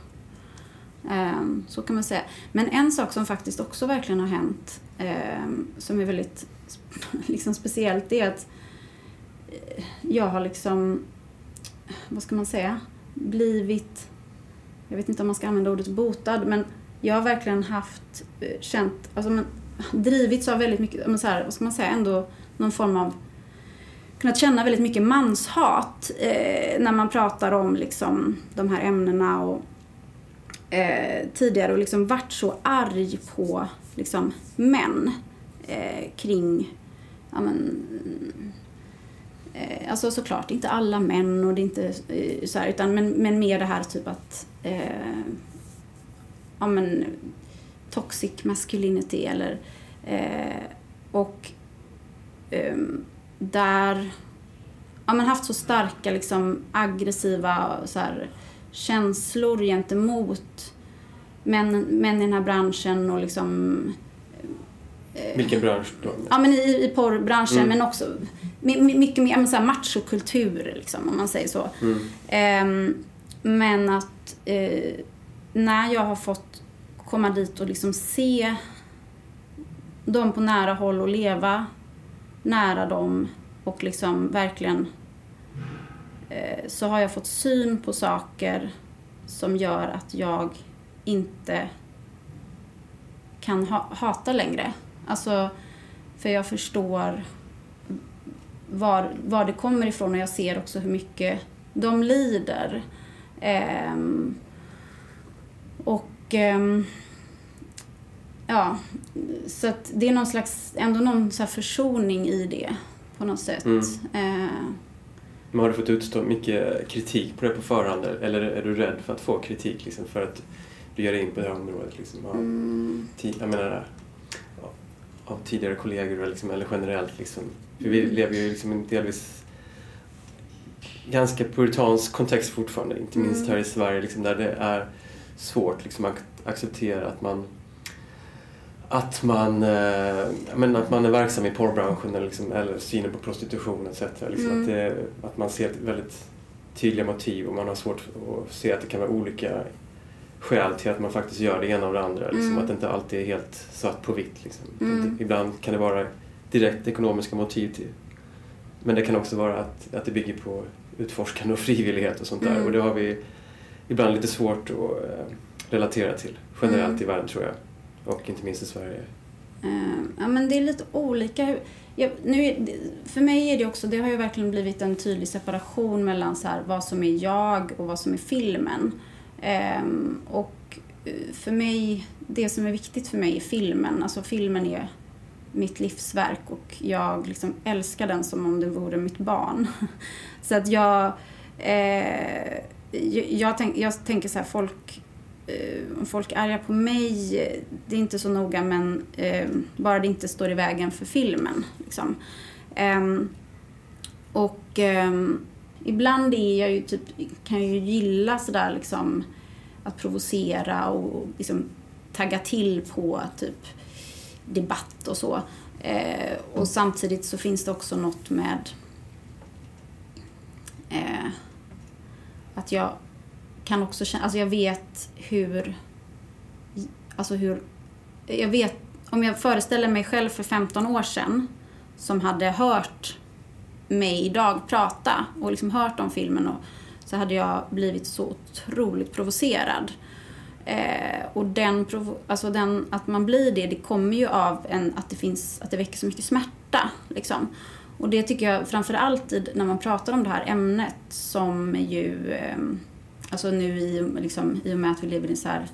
Ehm, så kan man säga. Men en sak som faktiskt också verkligen har hänt ehm, som är väldigt liksom speciellt det är att eh, jag har liksom, vad ska man säga, blivit, jag vet inte om man ska använda ordet botad, men jag har verkligen haft, eh, känt, alltså men, drivits av väldigt mycket, men så här, vad ska man säga, ändå någon form av kunnat känna väldigt mycket manshat eh, när man pratar om liksom, de här ämnena och eh, tidigare och liksom varit så arg på liksom, män eh, kring ja, men, eh, alltså såklart inte alla män och det är inte eh, så här, utan men, men mer det här typ att eh, ja men toxic masculinity eller eh, och ehm, där ja, men haft så starka liksom aggressiva så här, känslor gentemot män, män i den här branschen och liksom eh, Vilken bransch då? Ja men i, i porrbranschen Mm. men också my, my, mycket mer så här machokultur liksom om man säger så. Mm. Ehm, men att eh, när jag har fått komma dit och liksom se dem på nära håll och leva nära dem och liksom verkligen eh, så har jag fått syn på saker som gör att jag inte kan ha, hata längre. Alltså, för jag förstår var, var det kommer ifrån och jag ser också hur mycket de lider. Eh, och eh, ja, så att det är någon slags, ändå någon så försoning i det på något sätt. Mm. Eh, Men har du fått utstå mycket kritik på det på förhand eller är du rädd för att få kritik liksom, för att du ger dig in på det här området? Liksom, av, mm, jag menar, av, tidigare kollegor eller, liksom, eller generellt. Liksom. För vi lever ju liksom en delvis ganska puritansk kontext fortfarande, inte minst Mm. här i Sverige liksom, där det är svårt liksom, att acceptera att man att man, eh, menar, att man är verksam i porrbranschen eller, liksom, eller synen på prostitution etc. Liksom, Mm. att, det, att man ser väldigt tydliga motiv och man har svårt att se att det kan vara olika skäl till att man faktiskt gör det ena och det andra. Liksom, Mm. Att det inte alltid är helt svart på vitt. Liksom. Mm. Det- Ibland kan det vara direkt ekonomiska motiv till. Men det kan också vara att, att det bygger på utforskande och frivillighet och sånt där. Mm. Och det har vi ibland lite svårt att eh, relatera till generellt Mm. i världen tror jag. Och inte minst i Sverige. Eh, ja, men det är lite olika. Jag, nu för mig är det också, det har ju verkligen blivit en tydlig separation mellan så här, vad som är jag och vad som är filmen. Ehm, och eh, för mig, det som är viktigt för mig är filmen. Alltså filmen är mitt livsverk och jag liksom älskar den som om det vore mitt barn. Så att jag, eh, jag, tänk, jag tänker så här, folk, Eh, om folk är arga på mig, eh, det är inte så noga men eh, bara det inte står i vägen för filmen. Liksom. Ehm, och ehm, ibland är jag ju typ, kan jag ju gilla sådär liksom att provocera och liksom tagga till på typ debatt och så. Eh, och samtidigt så finns det också något med eh, att jag kan också känna, alltså jag vet hur, alltså hur, jag vet, om jag föreställer mig själv för 15 år sedan som hade hört mig idag prata och liksom hört om filmen och så hade jag blivit så otroligt provocerad. Eh, och den, alltså den, att man blir det, det kommer ju av en, att, det finns, att det väcker så mycket smärta. Liksom. Och det tycker jag framförallt när man pratar om det här ämnet som ju, eh, alltså nu i, liksom, i och med att vi lever i så här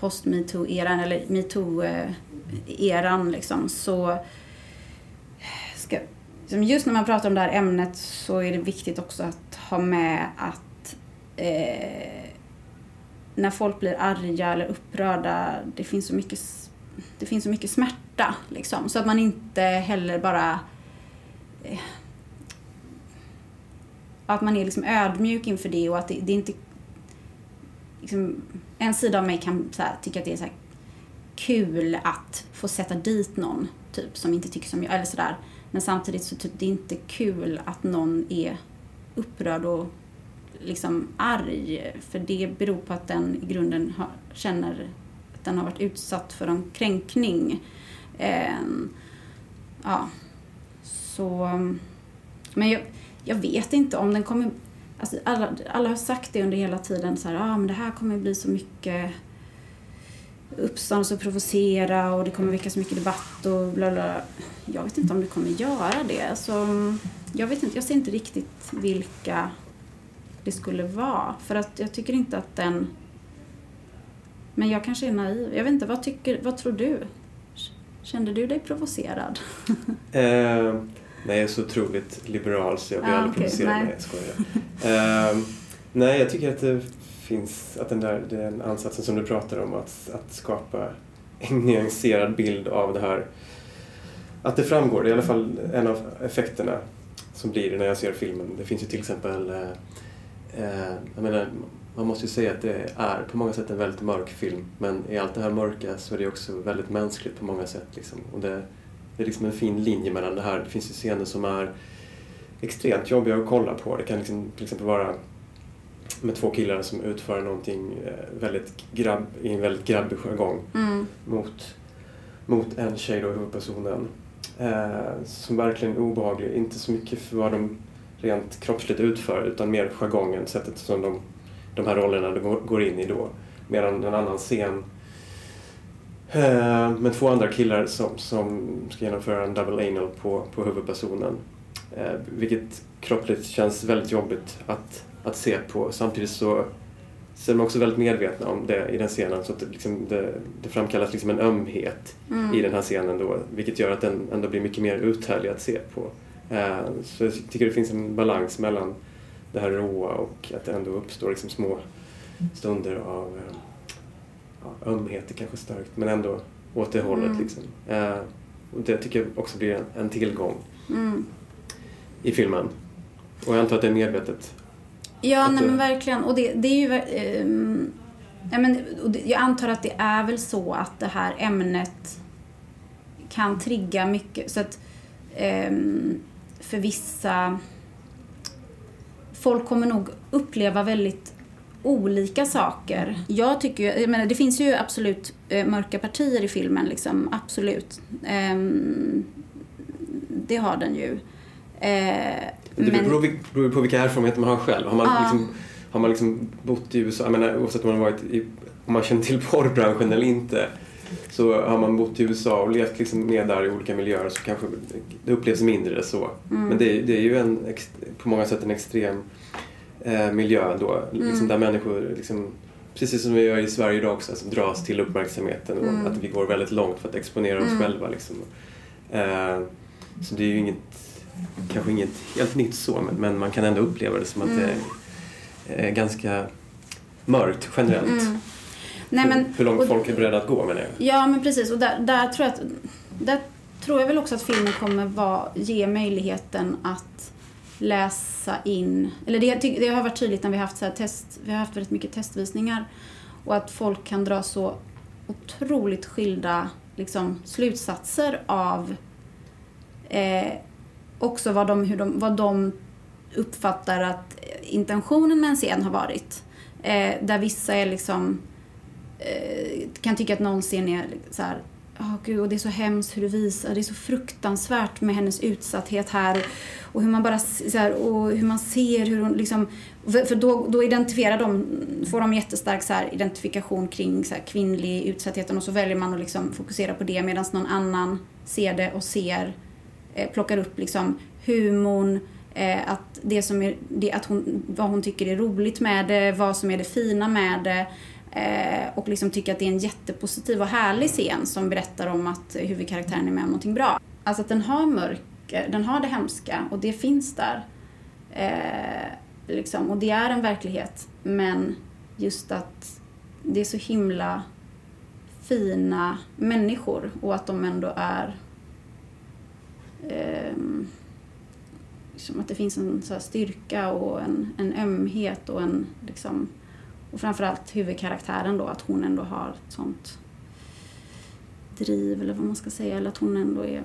post-metoo-eran, eller metoo-eran liksom, så ska, liksom just när man pratar om det här ämnet så är det viktigt också att ha med att eh, när folk blir arga eller upprörda, det finns så mycket, det finns så mycket smärta. Liksom. Så att man inte heller bara... Eh, att man är liksom ödmjuk inför det och att det, det är inte... Liksom, en sida av mig kan så här, tycka att det är så kul att få sätta dit någon typ som inte tycker som jag, eller sådär. Men samtidigt så typ, det är inte kul att någon är upprörd och liksom arg. För det beror på att den i grunden har, känner att den har varit utsatt för en kränkning. Eh, ja, så... Men jag, jag vet inte om den kommer... Alltså alla, alla har sagt det under hela tiden så här, ah, men det här kommer bli så mycket uppståndelse och provocera och det kommer väcka så mycket debatt och bla bla. Jag vet inte om det kommer göra det. Alltså, jag, vet inte, jag ser inte riktigt vilka det skulle vara. För att jag tycker inte att den... Men jag kanske är naiv. Jag vet inte, vad, tycker, vad tror du? Kände du dig provocerad? eh, nej, jag är så otroligt liberal så jag blir ah, aldrig okay. provocerad. Nej, jag skojar. eh, nej, jag tycker att det finns, att den där den ansatsen som du pratar om, att, att skapa en nyanserad bild av det här. Att det framgår, det är i alla fall en av effekterna som blir när jag ser filmen. Det finns ju till exempel eh, eh, jag menar, man måste ju säga att det är på många sätt en väldigt mörk film men i allt det här mörka så är det också väldigt mänskligt på många sätt. Liksom. Och det, det är liksom en fin linje mellan det här. Det finns ju scener som är extremt jobbiga att kolla på. Det kan liksom, till exempel vara med två killar som utför någonting eh, väldigt grabb, i en väldigt grabbig jargong mm. mot, mot en tjej då, huvudpersonen. Eh, som verkligen är obehaglig. Inte så mycket för vad de rent kroppsligt utför utan mer jargongen, sättet som de, de här rollerna går in i då. Medan en annan scen med två andra killar som, som ska genomföra en double anal på, på huvudpersonen. Eh, vilket kroppsligt känns väldigt jobbigt att, att se på. Samtidigt så, så är de också väldigt medvetna om det i den scenen så att det, liksom, det, det framkallas liksom en ömhet mm. i den här scenen då vilket gör att den ändå blir mycket mer uthärdlig att se på. Eh, så jag tycker det finns en balans mellan det här råa och att det ändå uppstår liksom små stunder av eh, ja, ömhet, är kanske starkt, men ändå åt det hållet. Mm. Liksom. Eh, och det tycker jag också blir en, en tillgång mm. i filmen. Och jag antar att det är medvetet. Ja, nej, men verkligen. Och det, det är ju... Eh, ja, men, jag antar att det är väl så att det här ämnet kan trigga mycket. Så att, um, för vissa... Folk kommer nog uppleva väldigt olika saker. Jag tycker jag menar det finns ju absolut eh, mörka partier i filmen liksom, absolut. Ehm, det har den ju. Eh, det men... beror, beror på vilka erfarenheter man har själv. Har man, ah. liksom, har man liksom bott i USA, jag menar oavsett om man har varit i, om man känner till porrbranschen eller inte, Så har man bott i USA och levt liksom med där i olika miljöer så kanske det upplevs mindre så. Mm. Men det är, det är ju en, på många sätt en extrem eh, miljö då. Mm. Liksom där människor, liksom, precis som vi gör i Sverige idag också, alltså, dras till uppmärksamheten Mm. och att vi går väldigt långt för att exponera oss Mm. själva. Liksom. Eh, så det är ju inget, kanske inget helt nytt så, men, men man kan ändå uppleva det som att det är eh, ganska mörkt generellt. Mm. Nej, men, hur, hur långt och- folk är beredda att gå menar jag. Ja, men precis. Och där, där, tror jag att, där tror jag väl också att filmen kommer vara, ge möjligheten att läsa in... Eller det, det har varit tydligt när vi har haft, så här test, vi har haft väldigt mycket testvisningar. Och att folk kan dra så otroligt skilda liksom, slutsatser av eh, också vad de, hur de, vad de uppfattar att intentionen med en scen har varit. Eh, där vissa är liksom eh, kan tycka att någon scen är så här, oh, gud, och det är så hemskt hur du visar, det är så fruktansvärt med hennes utsatthet här. Och, och hur man bara så här, och hur man ser hur hon liksom, för då, då identifierar de, får de jättestark så här, identifikation kring så här, kvinnlig utsattheten. Och så väljer man att liksom fokusera på det medan någon annan ser det och ser, eh, plockar upp liksom humorn, eh, att det som är, det, att hon, vad hon tycker är roligt med det, vad som är det fina med det. Eh, och liksom tycker att det är en jättepositiv och härlig scen som berättar om att huvudkaraktären är med om någonting bra. Alltså att den har mörker, eh, den har det hemska och det finns där. Eh, liksom, och det är en verklighet. Men just att det är så himla fina människor och att de ändå är eh, liksom att det finns en så här styrka och en, en ömhet och en liksom och framförallt huvudkaraktären då, att hon ändå har ett sånt driv eller vad man ska säga, eller att hon ändå är...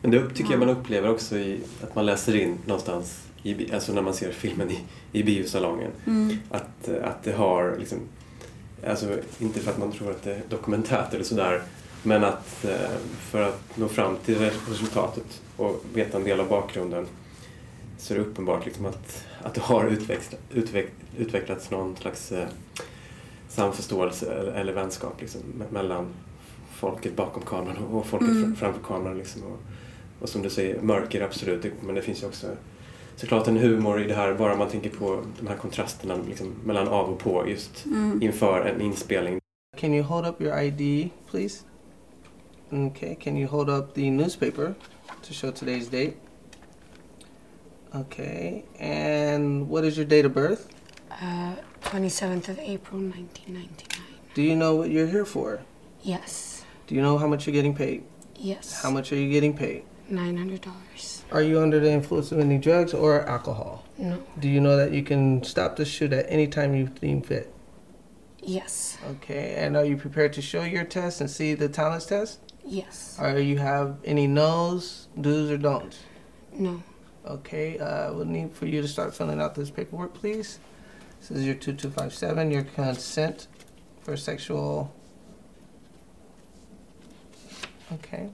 Men det tycker jag Ja. man upplever också i att man läser in någonstans, i, alltså när man ser filmen i, i biosalongen. Mm. Att, att det har liksom, alltså inte för att man tror att det är dokumentärt eller sådär, men att eh, för att nå fram till resultatet och veta en del av bakgrunden så är det uppenbart liksom att, att det har utvecklat, utveck, utvecklats någon slags eh, samförståelse eller, eller vänskap liksom, me- mellan folket bakom kameran och folket Mm. fr- framför kameran. Liksom, och, och som du säger, mörker absolut, men det finns ju också såklart en humor i det här, bara man tänker på de här kontrasterna liksom, mellan av och på just Mm. inför en inspelning. Can you hold up your ID, please? Okay, can you hold up the newspaper to show today's date? Okay, and what is your date of birth? Uh, 27th of April, 1999. Do you know what you're here for? Yes. Do you know how much you're getting paid? Yes. How much are you getting paid? $900. Are you under the influence of any drugs or alcohol? No. Do you know that you can stop the shoot at any time you deem fit? Yes. Okay, and are you prepared to show your test and see the talents test? Yes. Are you have any no's, do's, or don'ts? No. Okay, uh, we'll need for you to start filling out this paperwork, please. This is your 2257, your consent for sexual. Okay.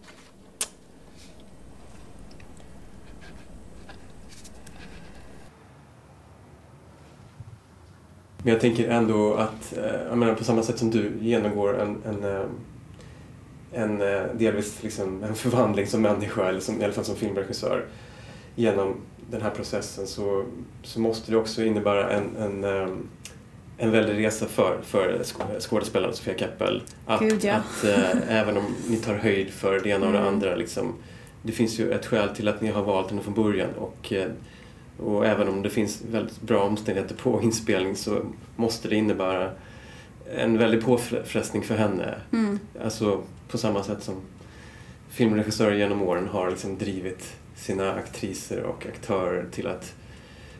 Men jag tänker ändå att, eh, jag menar på samma sätt som du genomgår en, en, eh, en eh, delvis liksom en förvandling som människa, eller som, i alla fall som filmregissör, genom den här processen så, så måste det också innebära en, en, eh, en väldig resa för, för sk- skådespelaren Sofia Keppel. Att, Gud, ja. att eh, även om ni tar höjd för det ena och det Mm. andra, liksom, det finns ju ett skäl till att ni har valt henne från början. Och, eh, och även om det finns väldigt bra omständigheter på inspelning så måste det innebära en väldig påfrestning för henne. Mm. Alltså på samma sätt som filmregissörer genom åren har liksom drivit sina aktriser och aktörer till att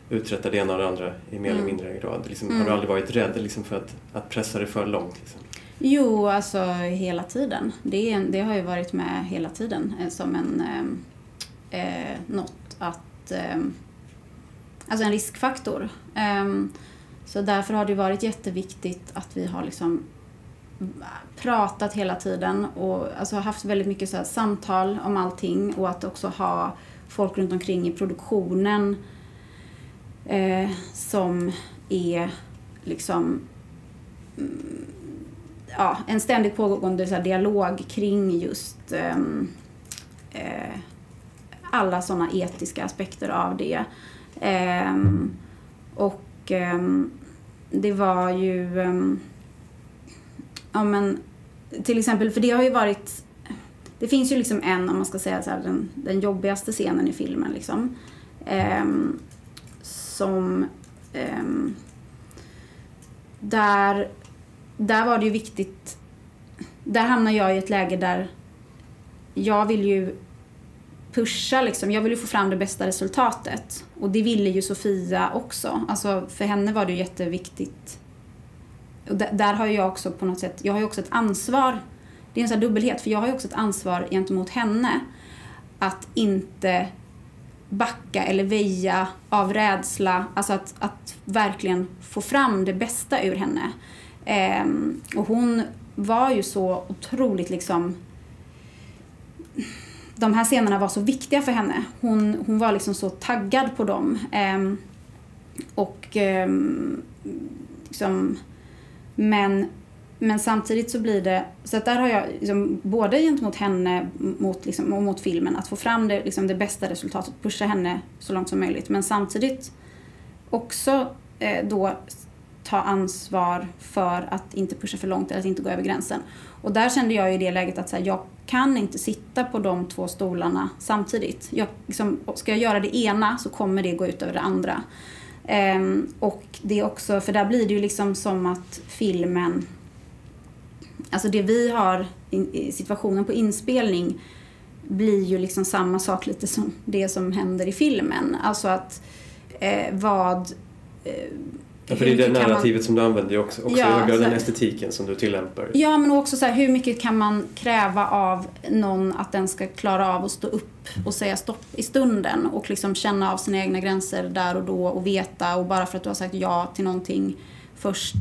uträtta det ena och det andra i mer eller Mm. mindre grad. Liksom, Mm. Har du aldrig varit rädd liksom, för att, att pressa det för långt? Liksom? Jo, alltså hela tiden. Det, det har ju varit med hela tiden eh, som en ehm, eh, något att ehm, Alltså en riskfaktor. Ehm, så därför har det varit jätteviktigt att vi har liksom pratat hela tiden och alltså haft väldigt mycket så här samtal om allting och att också ha folk runt omkring i produktionen eh, som är liksom mm, ja, en ständigt pågående så här, dialog kring just eh, eh, alla sådana etiska aspekter av det. Ehm, och ehm, det var ju... Ehm, ja men till exempel, för det har ju varit... Det finns ju liksom en, om man ska säga så här, den, den jobbigaste scenen i filmen liksom. Ehm, som... ehm, där, där var det ju viktigt... Där hamnar jag i ett läge där jag vill ju pusha liksom. Jag vill ju få fram det bästa resultatet. Och det ville ju Sofia också. Alltså för henne var det ju jätteviktigt. Och där, där har jag också på något sätt, jag har ju också ett ansvar. Det är en sån här dubbelhet, för jag har ju också ett ansvar gentemot henne. Att inte backa eller väja av rädsla. Alltså att, att verkligen få fram det bästa ur henne. Ehm, och hon var ju så otroligt liksom de här scenerna var så viktiga för henne. Hon, hon var liksom så taggad på dem. Ehm, och ehm, liksom, men, men samtidigt så blir det, så att där har jag liksom, både gentemot henne mot, liksom, och mot filmen, att få fram det, liksom, det bästa resultatet, pusha henne så långt som möjligt. Men samtidigt också eh, då ta ansvar för att inte pusha för långt eller att inte gå över gränsen. Och där kände jag i det läget att så här, jag kan inte sitta på de två stolarna samtidigt. Jag, liksom, ska jag göra det ena så kommer det gå ut över det andra. Ehm, och det är också, för där blir det ju liksom som att filmen, alltså det vi har i, i situationen på inspelning blir ju liksom samma sak lite som det som händer i filmen. Alltså att eh, vad eh, Ja, för det är det kan man- narrativet som du använder också. också Ja, så- den estetiken som du tillämpar. Ja, men också så här, hur mycket kan man kräva av någon att den ska klara av att stå upp och säga stopp i stunden och liksom känna av sina egna gränser där och då och veta och bara för att du har sagt ja till någonting först,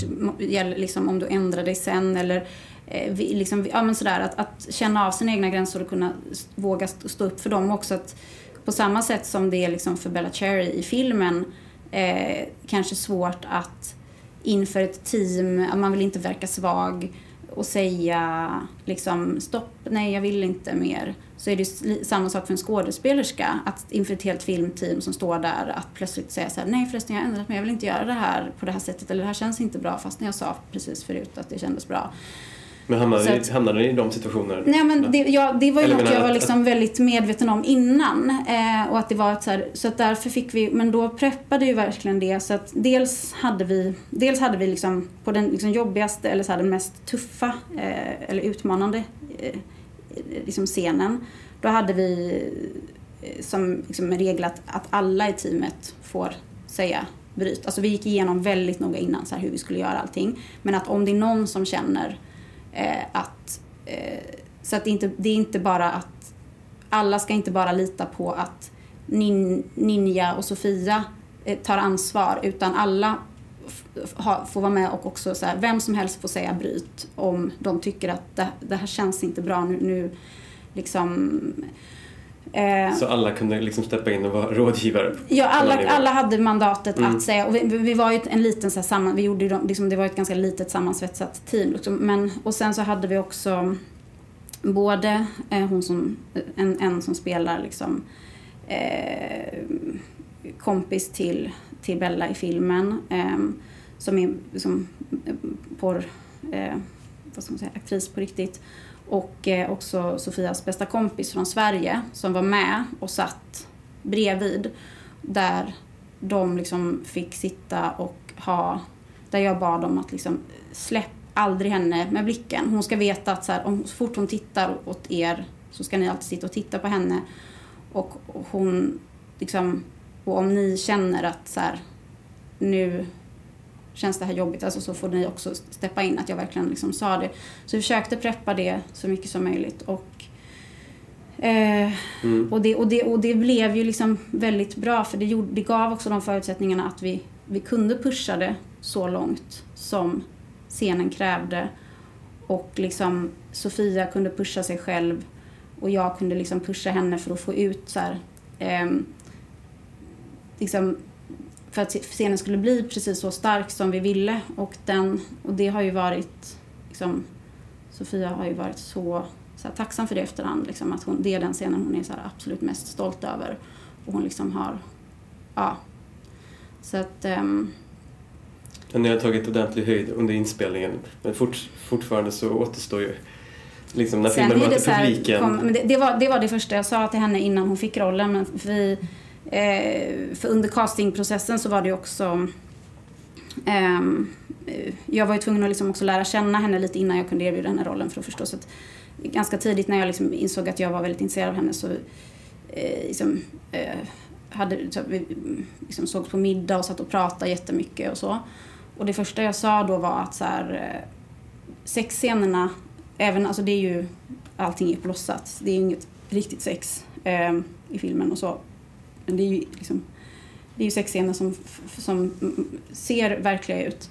liksom om du ändrar dig sen eller eh, liksom, ja men sådär att, att känna av sina egna gränser och kunna våga st- stå upp för dem också att på samma sätt som det är liksom för Bella Cherry i filmen eh, kanske svårt att inför ett team, man vill inte verka svag och säga liksom stopp, nej jag vill inte mer. Så är det samma sak för en skådespelerska, att inför ett helt filmteam som står där att plötsligt säga så här, nej förresten jag har ändrat mig, jag vill inte göra det här på det här sättet eller det här känns inte bra fast jag sa precis förut att det kändes bra. Men hamnade, Så att- hamnade ni i de situationerna? Nej men det, ja, det var ju Eller något jag var liksom väldigt medveten om innan. Eh, och att det var ett så här, så att därför fick vi, men då preppade ju verkligen det. Så att dels hade vi, dels hade vi liksom på den liksom jobbigaste eller så här, den mest tuffa eh, eller utmanande eh, liksom scenen. Då hade vi eh, som liksom regel att, att alla i teamet får säga bryt. Alltså vi gick igenom väldigt noga innan så här, hur vi skulle göra allting. Men att om det är någon som känner eh, att eh, så att det, inte, det är inte bara att alla ska inte bara lita på att nin, Ninja och Sofia eh, tar ansvar utan alla ha, får vara med och också så här, vem som helst får säga bryt om de tycker att det, det här känns inte bra nu, nu liksom eh, Så alla kunde liksom steppa in och vara rådgivare? Ja, alla alla, hade mandatet Mm. att säga. Och vi, vi var ju en liten så här, samman, vi gjorde ju liksom, det var ett ganska litet sammansvetsat team. Liksom. Men, och sen så hade vi också både eh, hon som, en, en som spelar liksom, eh, kompis till, till Bella i filmen. Eh, som är liksom, eh, porr, eh, vad ska man säga, aktris på riktigt. Och eh, också Sofias bästa kompis från Sverige som var med och satt bredvid. Där de liksom fick sitta och ha, där jag bad dem att liksom släpp aldrig henne med blicken. Hon ska veta att så, här, om, så fort hon tittar åt er så ska ni alltid sitta och titta på henne. Och, och hon liksom, och om ni känner att så här, nu känns det här jobbigt, alltså så får ni också steppa in att jag verkligen liksom sa det. Så vi försökte preppa det så mycket som möjligt och eh, Mm. och det, och, det, och det blev ju liksom väldigt bra för det, gjorde, det gav också de förutsättningarna att vi, vi kunde pusha det så långt som scenen krävde. Och liksom Sofia kunde pusha sig själv och jag kunde liksom pusha henne för att få ut så här, ehm, liksom, för att scenen skulle bli precis så stark som vi ville och, den, och det har ju varit liksom, Sofia har ju varit så, så tacksam för det efterhand. Liksom, att hon, det är den scenen hon är så absolut mest stolt över. Och hon liksom har, ja. Så att, Men ni har tagit ordentlig höjd under inspelningen. Men fort, fortfarande så återstår ju liksom när Sen filmen det möter här, publiken. kom, men det, det, var, det var det första jag sa till henne innan hon fick rollen. Men vi, eh, för under castingprocessen så var det ju också... Ehm, eh, jag var ju tvungen att liksom också lära känna henne lite innan jag kunde erbjuda henne rollen för att förstå. Så att, ganska tidigt när jag liksom insåg att jag var väldigt intresserad av henne så eh, liksom, eh, hade, så vi liksom sågs på middag och satt och pratade jättemycket och så. Och det första jag sa då var att så här, eh, sexscenerna, även, alltså det är ju, allting är på låtsas. Det är ju inget riktigt sex eh, i filmen och så. Men det är ju liksom, det är ju sexscener som, som ser verkliga ut.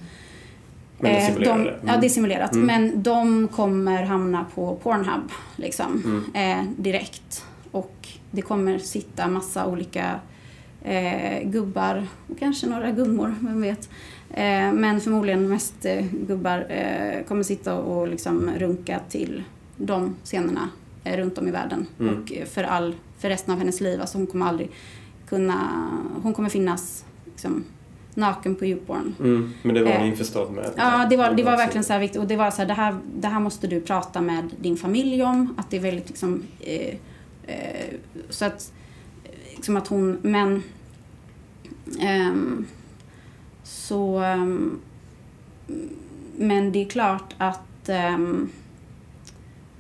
Men det Eh, simulerar de. Ja, det är simulerat. Mm. Men de kommer hamna på Pornhub liksom, Mm. eh, direkt. Och det kommer sitta massa olika eh, gubbar och kanske några gummor, vem vet. Eh, men förmodligen mest eh, gubbar eh, kommer sitta och liksom runka till de scenerna runt om i världen. Mm. Och för, all, för resten av hennes liv. Alltså hon kommer aldrig kunna... Hon kommer finnas liksom, naken på YouPorn. Mm, men det var hon Eh, införstådd med? Ja, det var, det var verkligen så här viktigt. Och det var så här, det här, det här måste du prata med din familj om. Att det är väldigt liksom... Eh, eh, så att... Liksom att hon... Men... ehm, så... ehm, men det är klart att... ehm,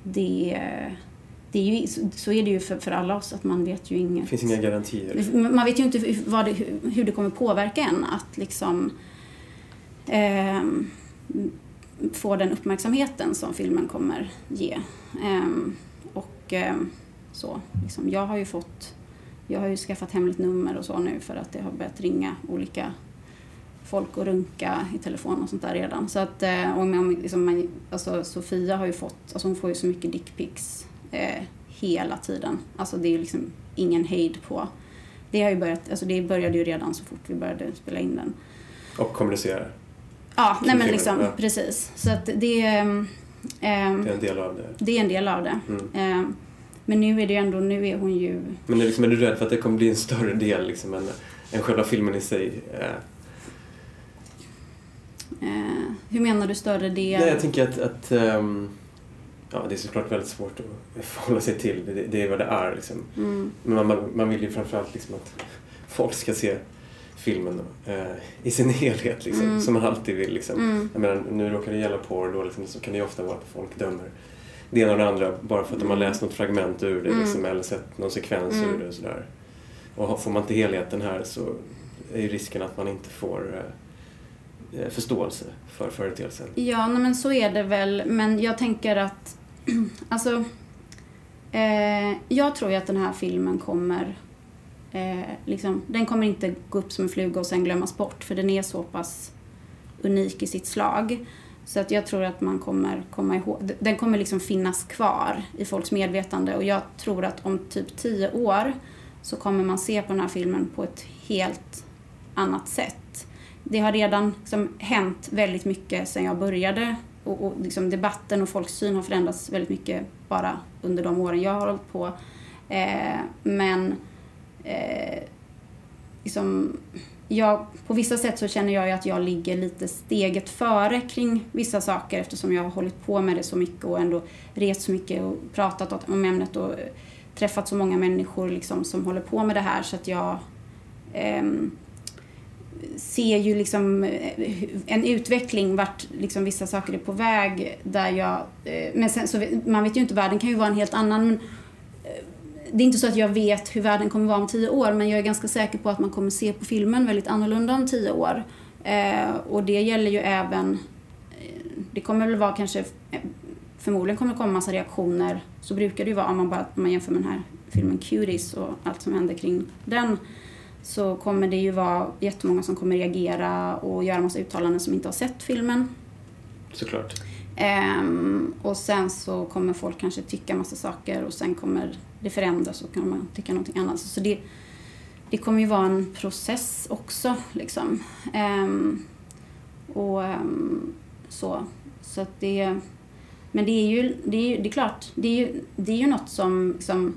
det... Det är ju, så- är det ju för, för alla oss, att man vet ju Det inget. finns inga garantier. Man vet ju inte hur- vad det, hur- det kommer påverka en att liksom ehm, få den uppmärksamheten som filmen kommer ge. Ehm, och ehm, så, liksom, jag har ju fått, jag har ju skaffat hemligt nummer och så nu för att det har börjat ringa olika folk och runka i telefon och sånt där redan. Så att, eh, om, om, liksom, man, alltså, Sofia har ju fått, alltså hon får ju så mycket dickpics eh, hela tiden. Alltså det är liksom ingen hejd på. Det har ju börjat, alltså det började ju redan så fort vi började spela in den. Och kommunicerar. Ja, nej men liksom, ja. precis. Så att det, ehm, ehm, Det är en del av det. det är en del av det. Mm. Ehm, men nu är det ju ändå, nu är hon ju... Men är, liksom, är du rädd för att det kommer bli en större del liksom, än, än själva filmen i sig? Eh, Eh, hur menar du större del? Nej, jag tänker att, att ehm, ja, det är såklart väldigt svårt att förhålla sig till. Det, det är vad det är. Liksom. Mm, Men man, man vill ju framförallt liksom att folk ska se filmen eh, i sin helhet, liksom, Mm. som man alltid vill. Liksom. mm, Jag menar, nu råkar det gälla porr, då liksom, så kan det ju ofta vara att folk dömer det ena och det andra bara för att de har läst något fragment ur det Mm. liksom, eller sett någon sekvens Mm. ur det och sådär. Och får man inte helheten här så är ju risken att man inte får eh, Eh, förståelse för företeelsen. Ja, nej, men så är det väl. Men jag tänker att... alltså... Eh, jag tror ju att den här filmen kommer... Eh, liksom, den kommer inte gå upp som en fluga och sen glömmas bort. För den är så pass unik i sitt slag. Så att jag tror att man kommer komma ihåg... Den kommer liksom finnas kvar i folks medvetande. Och jag tror att om typ tio år så kommer man se på den här filmen på ett helt annat sätt. Det har redan liksom hänt väldigt mycket sedan jag började och, och liksom debatten och folks syn har förändrats väldigt mycket bara under de åren jag har hållit på. Eh, men eh, liksom, jag, på vissa sätt så känner jag ju att jag ligger lite steget före kring vissa saker eftersom jag har hållit på med det så mycket och ändå rest så mycket och pratat om ämnet och eh, träffat så många människor liksom som håller på med det här så att jag eh, ser ju liksom eh, en utveckling vart liksom vissa saker är på väg där jag... Eh, men sen så vet- man vet ju inte, världen kan ju vara en helt annan. Men eh, det är inte så att jag vet hur världen kommer vara om tio år men jag är ganska säker på att man kommer se på filmen väldigt annorlunda om tio år. Eh, och det gäller ju även... Det kommer väl vara kanske... Förmodligen kommer det komma massa reaktioner. Så brukar det ju vara om man, bara, om man jämför med den här filmen Cuties och allt som händer kring den så kommer det ju vara jättemånga som kommer reagera och göra massa uttalanden som inte har sett filmen. Såklart. Ehm, och sen så kommer folk kanske tycka massa saker och sen kommer det förändras och kan man tycka någonting annat. Så det, det kommer ju vara en process också liksom. Ehm, och ehm, så. Så att det... Men det är ju, det är ju det är klart, det är ju, det är ju något som, som eh,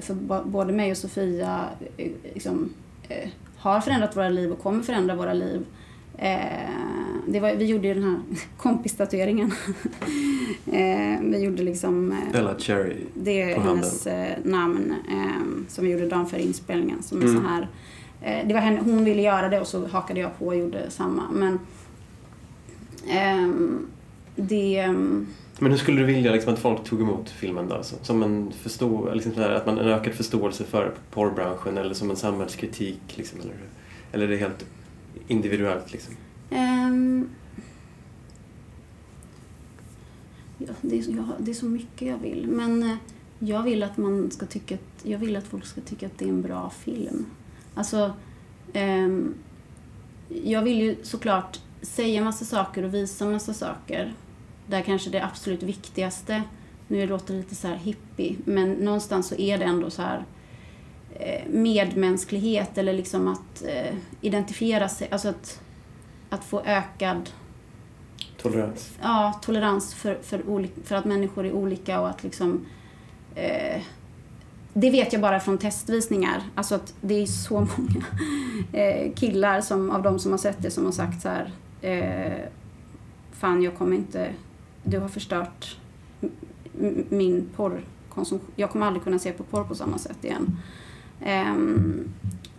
för bo- både mig och Sofia eh, liksom, eh, har förändrat våra liv och kommer förändra våra liv. Eh, det var, vi gjorde ju den här kompistatueringen. eh, vi gjorde liksom eh, Bella Cherry. det är hennes eh, namn eh, som vi gjorde dagen före inspelningen. Som Mm. så här, eh, det var henne, hon ville göra det och så hakade jag på och gjorde samma. Men ehm, det... Men hur skulle du vilja liksom, att folk tog emot filmen då? Som, som en, förstå, liksom, här, att man, en ökad förståelse för porrbranschen eller som en samhällskritik? Liksom, eller, eller är det helt individuellt? Liksom? Um, ja, det, är, så- jag, det är så mycket jag vill. Men eh, jag vill att man ska tycka att, jag vill att folk ska tycka att det är en bra film. Alltså, ehm, jag vill ju såklart säga massa saker och visa massa saker. Där kanske det absolut viktigaste, nu låter det lite så här hippie, men någonstans så är det ändå så här eh, medmänsklighet eller liksom att eh, identifiera sig, alltså att, att få ökad Tolerans? ja, tolerans för, för, olik- för att människor är olika och att liksom eh, det vet jag bara från testvisningar. Alltså att det är så många eh, killar som, av de som har sett det som har sagt så här eh, Fan, jag kommer inte... Du har förstört min porrkonsumtion. Jag kommer aldrig kunna se på porr på samma sätt igen. Ehm,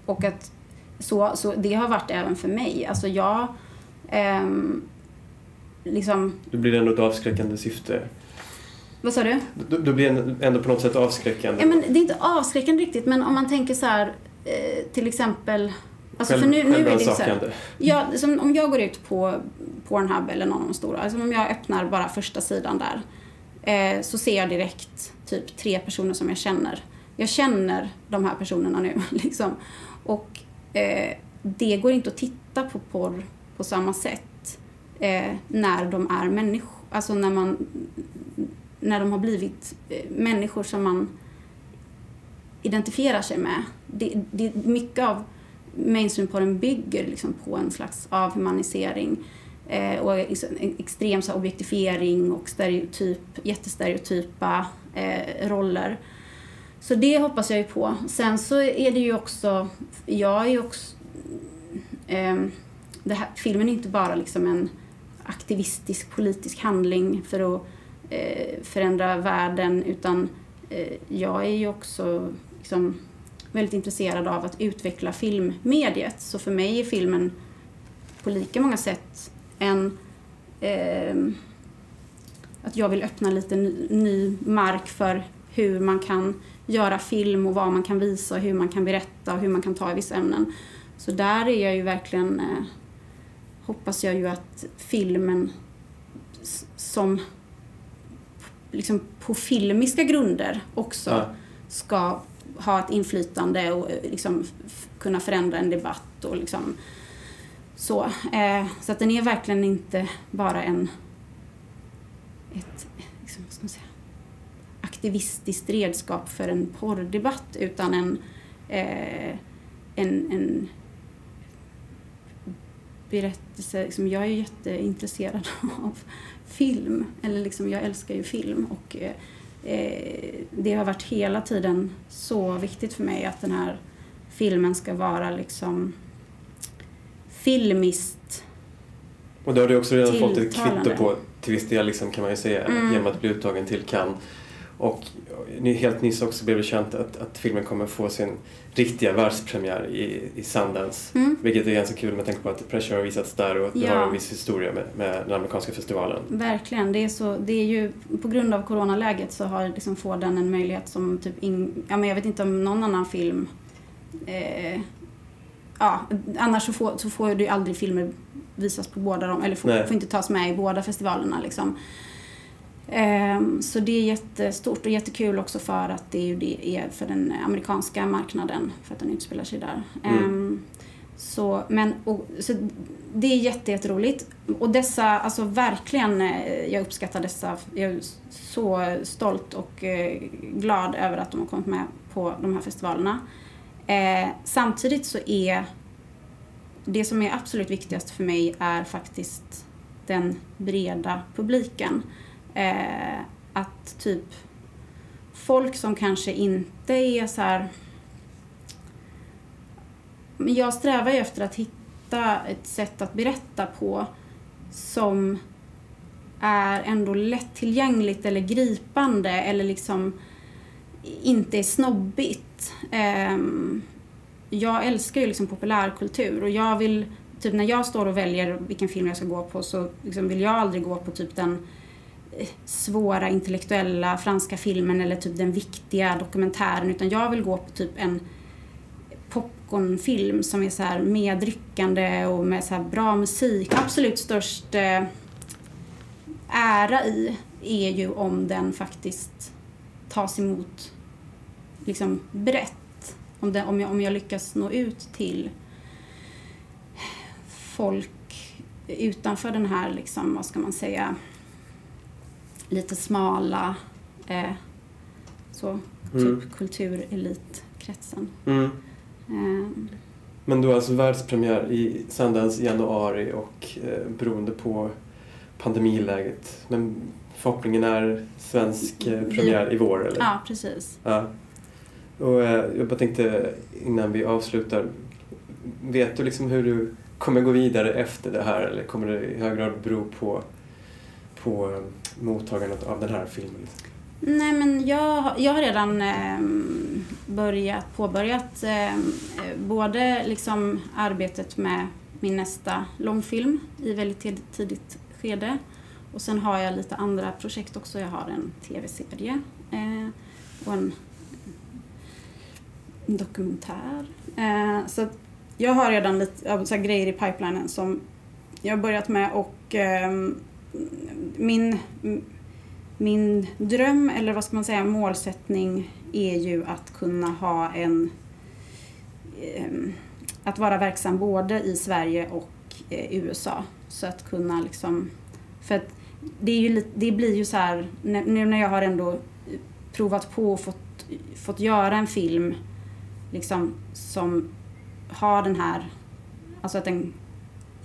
och att så, så det har varit även för mig. Alltså jag... ehm, liksom... Då blir det ändå ett avskräckande syfte. Vad sa du? Då, då blir ändå på något sätt avskräckande. Ja, men det är inte avskräckande riktigt, men om man tänker så här, eh, till exempel... Alltså Själv- för nu, nu är det så här, självrannsakande. ja, som om jag går ut på Pornhub eller någon av de stora, alltså om jag öppnar bara första sidan där, eh, så ser jag direkt typ tre personer som jag känner. Jag känner de här personerna nu, liksom. Och eh, det går inte att titta på porr på samma sätt eh, när de är människor. Alltså när man när de har blivit eh, människor som man identifierar sig med. Det, det, mycket av mainstreamporren bygger liksom på en slags avhumanisering eh, och en extrem så här, objektifiering och stereotyp, jättestereotypa eh, roller. Så det hoppas jag ju på. Sen så är det ju också, jag är ju också, eh, det här, filmen är inte bara liksom en aktivistisk politisk handling för att eh, förändra världen utan eh, jag är ju också liksom, väldigt intresserad av att utveckla filmmediet. Så för mig är filmen på lika många sätt en ehm, att jag vill öppna lite ny, ny mark för hur man kan göra film och vad man kan visa och hur man kan berätta och hur man kan ta i vissa ämnen. Så där är jag ju verkligen, eh, hoppas jag ju att filmen som liksom på filmiska grunder också Ja. ska ha ett inflytande och eh, liksom kunna förändra en debatt och liksom så. Eh, så att den är verkligen inte bara en ett liksom, vad ska man säga, aktivistiskt redskap för en porrdebatt utan en, eh, en, en berättelse. Liksom, jag är ju jätteintresserad av film, eller liksom, jag älskar ju film och eh, det har varit hela tiden så viktigt för mig att den här filmen ska vara liksom filmiskt Och det har du också redan fått ett Tilltalande. kvitto på till viss del liksom, kan man ju säga Mm. genom att bli uttagen till Cannes. Och helt nyss också blev det känt att, att filmen kommer få sin riktiga världspremiär i, i Sundance. Mm. Vilket är ganska kul med tanke på att Pressure har visats där och att det Ja. har en viss historia med, med den amerikanska festivalen. Verkligen. Det är, så, det är ju, på grund av coronaläget så har liksom får den en möjlighet som typ in, ja, men jag vet inte om någon annan film eh, ja, annars så får, så får ju aldrig filmer visas på båda de, eller får, får inte tas med i båda festivalerna liksom. Ehm, så det är jättestort och jättekul också för att det är ju det är för den amerikanska marknaden, för att den utspelar sig där. Mm. Ehm, så, men, och, så det är jätte, jätteroligt. Och dessa, alltså verkligen, eh, jag uppskattar dessa. Jag är så stolt och eh, glad över att de har kommit med på de här festivalerna. Eh, samtidigt så är det som är absolut viktigast för mig är faktiskt den breda publiken. Eh, att typ folk som kanske inte är så här... Men jag strävar ju efter att hitta ett sätt att berätta på som är ändå lättillgängligt eller gripande eller liksom inte är snobbigt. Ehm, jag älskar ju liksom populärkultur och jag vill, typ när jag står och väljer vilken film jag ska gå på så liksom vill jag aldrig gå på typ den svåra intellektuella franska filmen eller typ den viktiga dokumentären utan jag vill gå på typ en popcornfilm som är så här medryckande och med så här bra musik. Absolut störst eh, ära i är ju om den faktiskt tas emot liksom brett. Om, det, om, jag, om jag lyckas nå ut till folk utanför den här, liksom, vad ska man säga, lite smala eh, så, typ Mm. kulturelitkretsen. Mm. Eh, Men du har alltså världspremiär i Sundance i januari och eh, beroende på pandemiläget. Men förhoppningen är svensk eh, premiär i vår eller? ja, precis. Ja. Och eh, jag bara tänkte innan vi avslutar. Vet du liksom hur du kommer gå vidare efter det här eller kommer det i hög grad bero på, på mottagandet av den här filmen? Nej men jag, jag har redan eh, börjat, påbörjat eh, både liksom arbetet med min nästa långfilm i väldigt tidigt skede och sen har jag lite andra projekt också. Jag har en tv-serie eh, och en dokumentär. Eh, så att jag har redan lite så här grejer i pipelinen som jag har börjat med och ehm, min min dröm, eller vad ska man säga, målsättning är ju att kunna ha en... Ehm, att vara verksam både i Sverige och eh, USA. Så att kunna liksom... För att det, är ju, det blir ju så här, nu när jag har ändå provat på och fått, fått göra en film liksom som har den här, alltså att den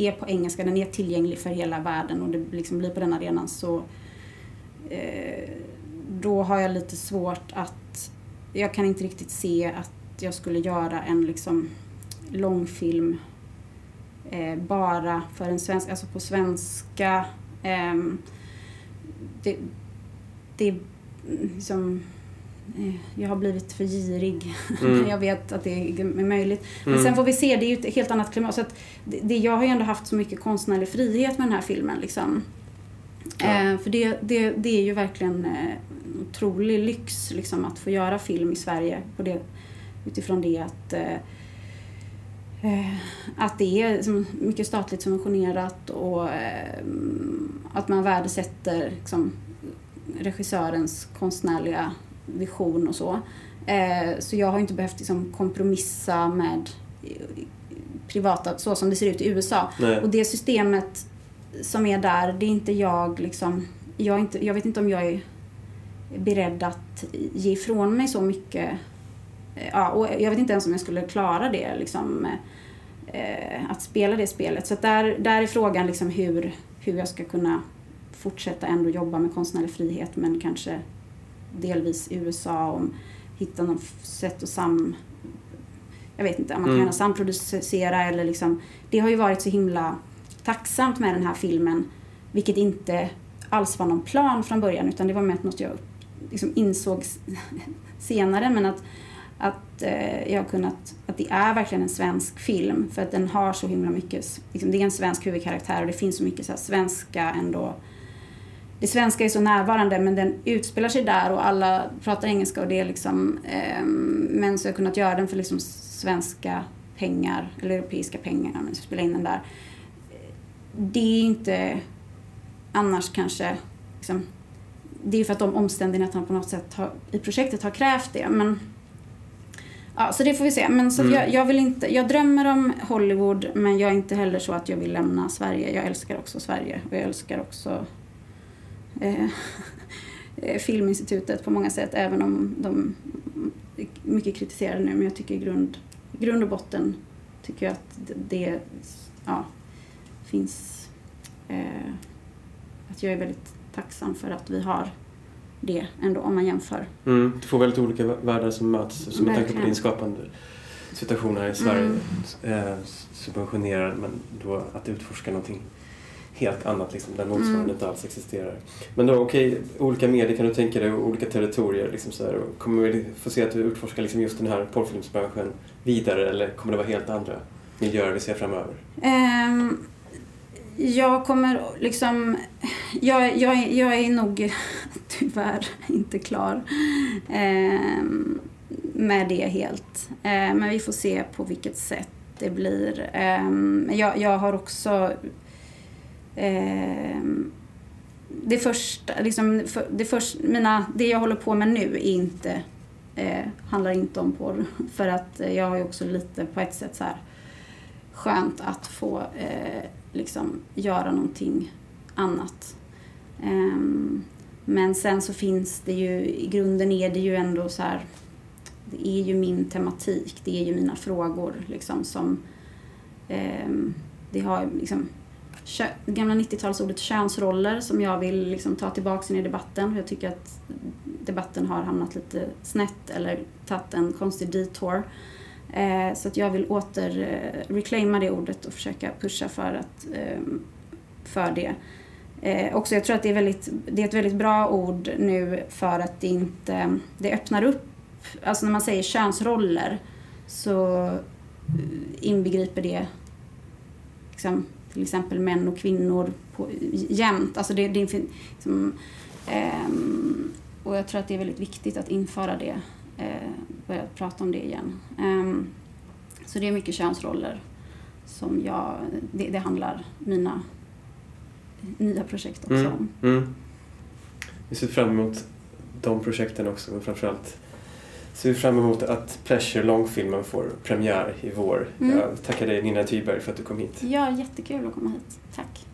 är på engelska, den är tillgänglig för hela världen och det liksom blir på den arenan så eh, då har jag lite svårt att, jag kan inte riktigt se att jag skulle göra en liksom långfilm eh, bara för en svensk, alltså på svenska. Eh, det, det liksom, jag har blivit för girig. Mm. jag vet att det är möjligt. Men Mm. sen får vi se, det är ju ett helt annat klimat. Så det, jag har ju ändå haft så mycket konstnärlig frihet med den här filmen. Liksom. Ja. Eh, för det, det, det är ju verkligen eh, otrolig lyx liksom, att få göra film i Sverige på det, utifrån det att eh, eh, att det är mycket statligt subventionerat och eh, att man värdesätter liksom, regissörens konstnärliga vision och så. Eh, så jag har inte behövt liksom, kompromissa med eh, privata, så som det ser ut i USA. Nej. Och det systemet som är där, det är inte jag liksom... Jag, inte, jag vet inte om jag är beredd att ge ifrån mig så mycket. Eh, Ja, och jag vet inte ens om jag skulle klara det, liksom, att spela det spelet. Så där, där är frågan liksom hur, hur jag ska kunna fortsätta ändå jobba med konstnärlig frihet men kanske delvis i USA om hitta något sätt att sam... Jag vet inte, om man kan Mm. samproducera eller liksom... Det har ju varit så himla tacksamt med den här filmen, vilket inte alls var någon plan från början utan det var med något jag liksom insåg senare men att, att eh, jag har kunnat, att det är verkligen en svensk film för att den har så himla mycket, liksom, det är en svensk huvudkaraktär och det finns så mycket så svenska ändå det svenska är så närvarande men den utspelar sig där och alla pratar engelska och det är liksom eh, men så har jag kunnat göra den för liksom svenska pengar eller europeiska pengar men så spela in den där det är inte annars kanske liksom, det är för att de omständigheterna på något sätt har, i projektet har krävt det men Ja, så det får vi se. Men så Mm. jag, jag vill inte, jag drömmer om Hollywood men jag är inte heller så att jag vill lämna Sverige. Jag älskar också Sverige och jag älskar också Filminstitutet på många sätt även om de är mycket kritiserade nu men jag tycker i grund, grund och botten tycker jag att det, ja, finns eh, att jag är väldigt tacksam för att vi har det ändå om man jämför. Mm. Två väldigt olika vä- världar som möts. Som med tanke på din skapande situation här i Sverige. Mm. Eh, subventionerad men då att utforska någonting helt annat liksom, där motsvarande Mm. inte alls existerar. Men då okej, olika medier kan du tänka dig och olika territorier. Liksom så här, kommer vi få se att du utforskar liksom just den här porrfilmsbranschen vidare eller kommer det vara helt andra miljöer vi ser framöver? Ehm, jag kommer liksom... Jag, jag, jag är nog tyvärr inte klar ehm, med det helt. Ehm, men vi får se på vilket sätt det blir. Jag, jag har också eh, det första, liksom, för, det, först, mina, det jag håller på med nu är inte, eh, handlar inte om porr. För att eh, jag har ju också lite på ett sätt så här skönt att få eh, liksom göra någonting annat. Ehm, men sen så finns det ju, i grunden är det ju ändå så här, det är ju min tematik, det är ju mina frågor liksom som, ehm, det har liksom, det gamla 90-talsordet könsroller som jag vill liksom ta tillbaka in i debatten. Jag tycker att debatten har hamnat lite snett eller tagit en konstig detour. Eh, så att jag vill åter eh, reclaima det ordet och försöka pusha för, att, eh, för det. Eh, också, jag tror att det är, väldigt, det är ett väldigt bra ord nu för att det inte, det öppnar upp, alltså när man säger könsroller så eh, inbegriper det liksom, till exempel män och kvinnor på, jämt. Alltså det, det, liksom, ehm, och jag tror att det är väldigt viktigt att införa det eh, börja prata om det igen. Ehm, så det är mycket könsroller som jag, det, det handlar mina nya projekt också Mm. om. Mm. Vi ser fram emot de projekten också och framförallt ser fram emot att Pleasure långfilmen får premiär i vår. Mm. Jag tackar dig Nina Thyberg för att du kom hit. Ja, jättekul att komma hit. Tack.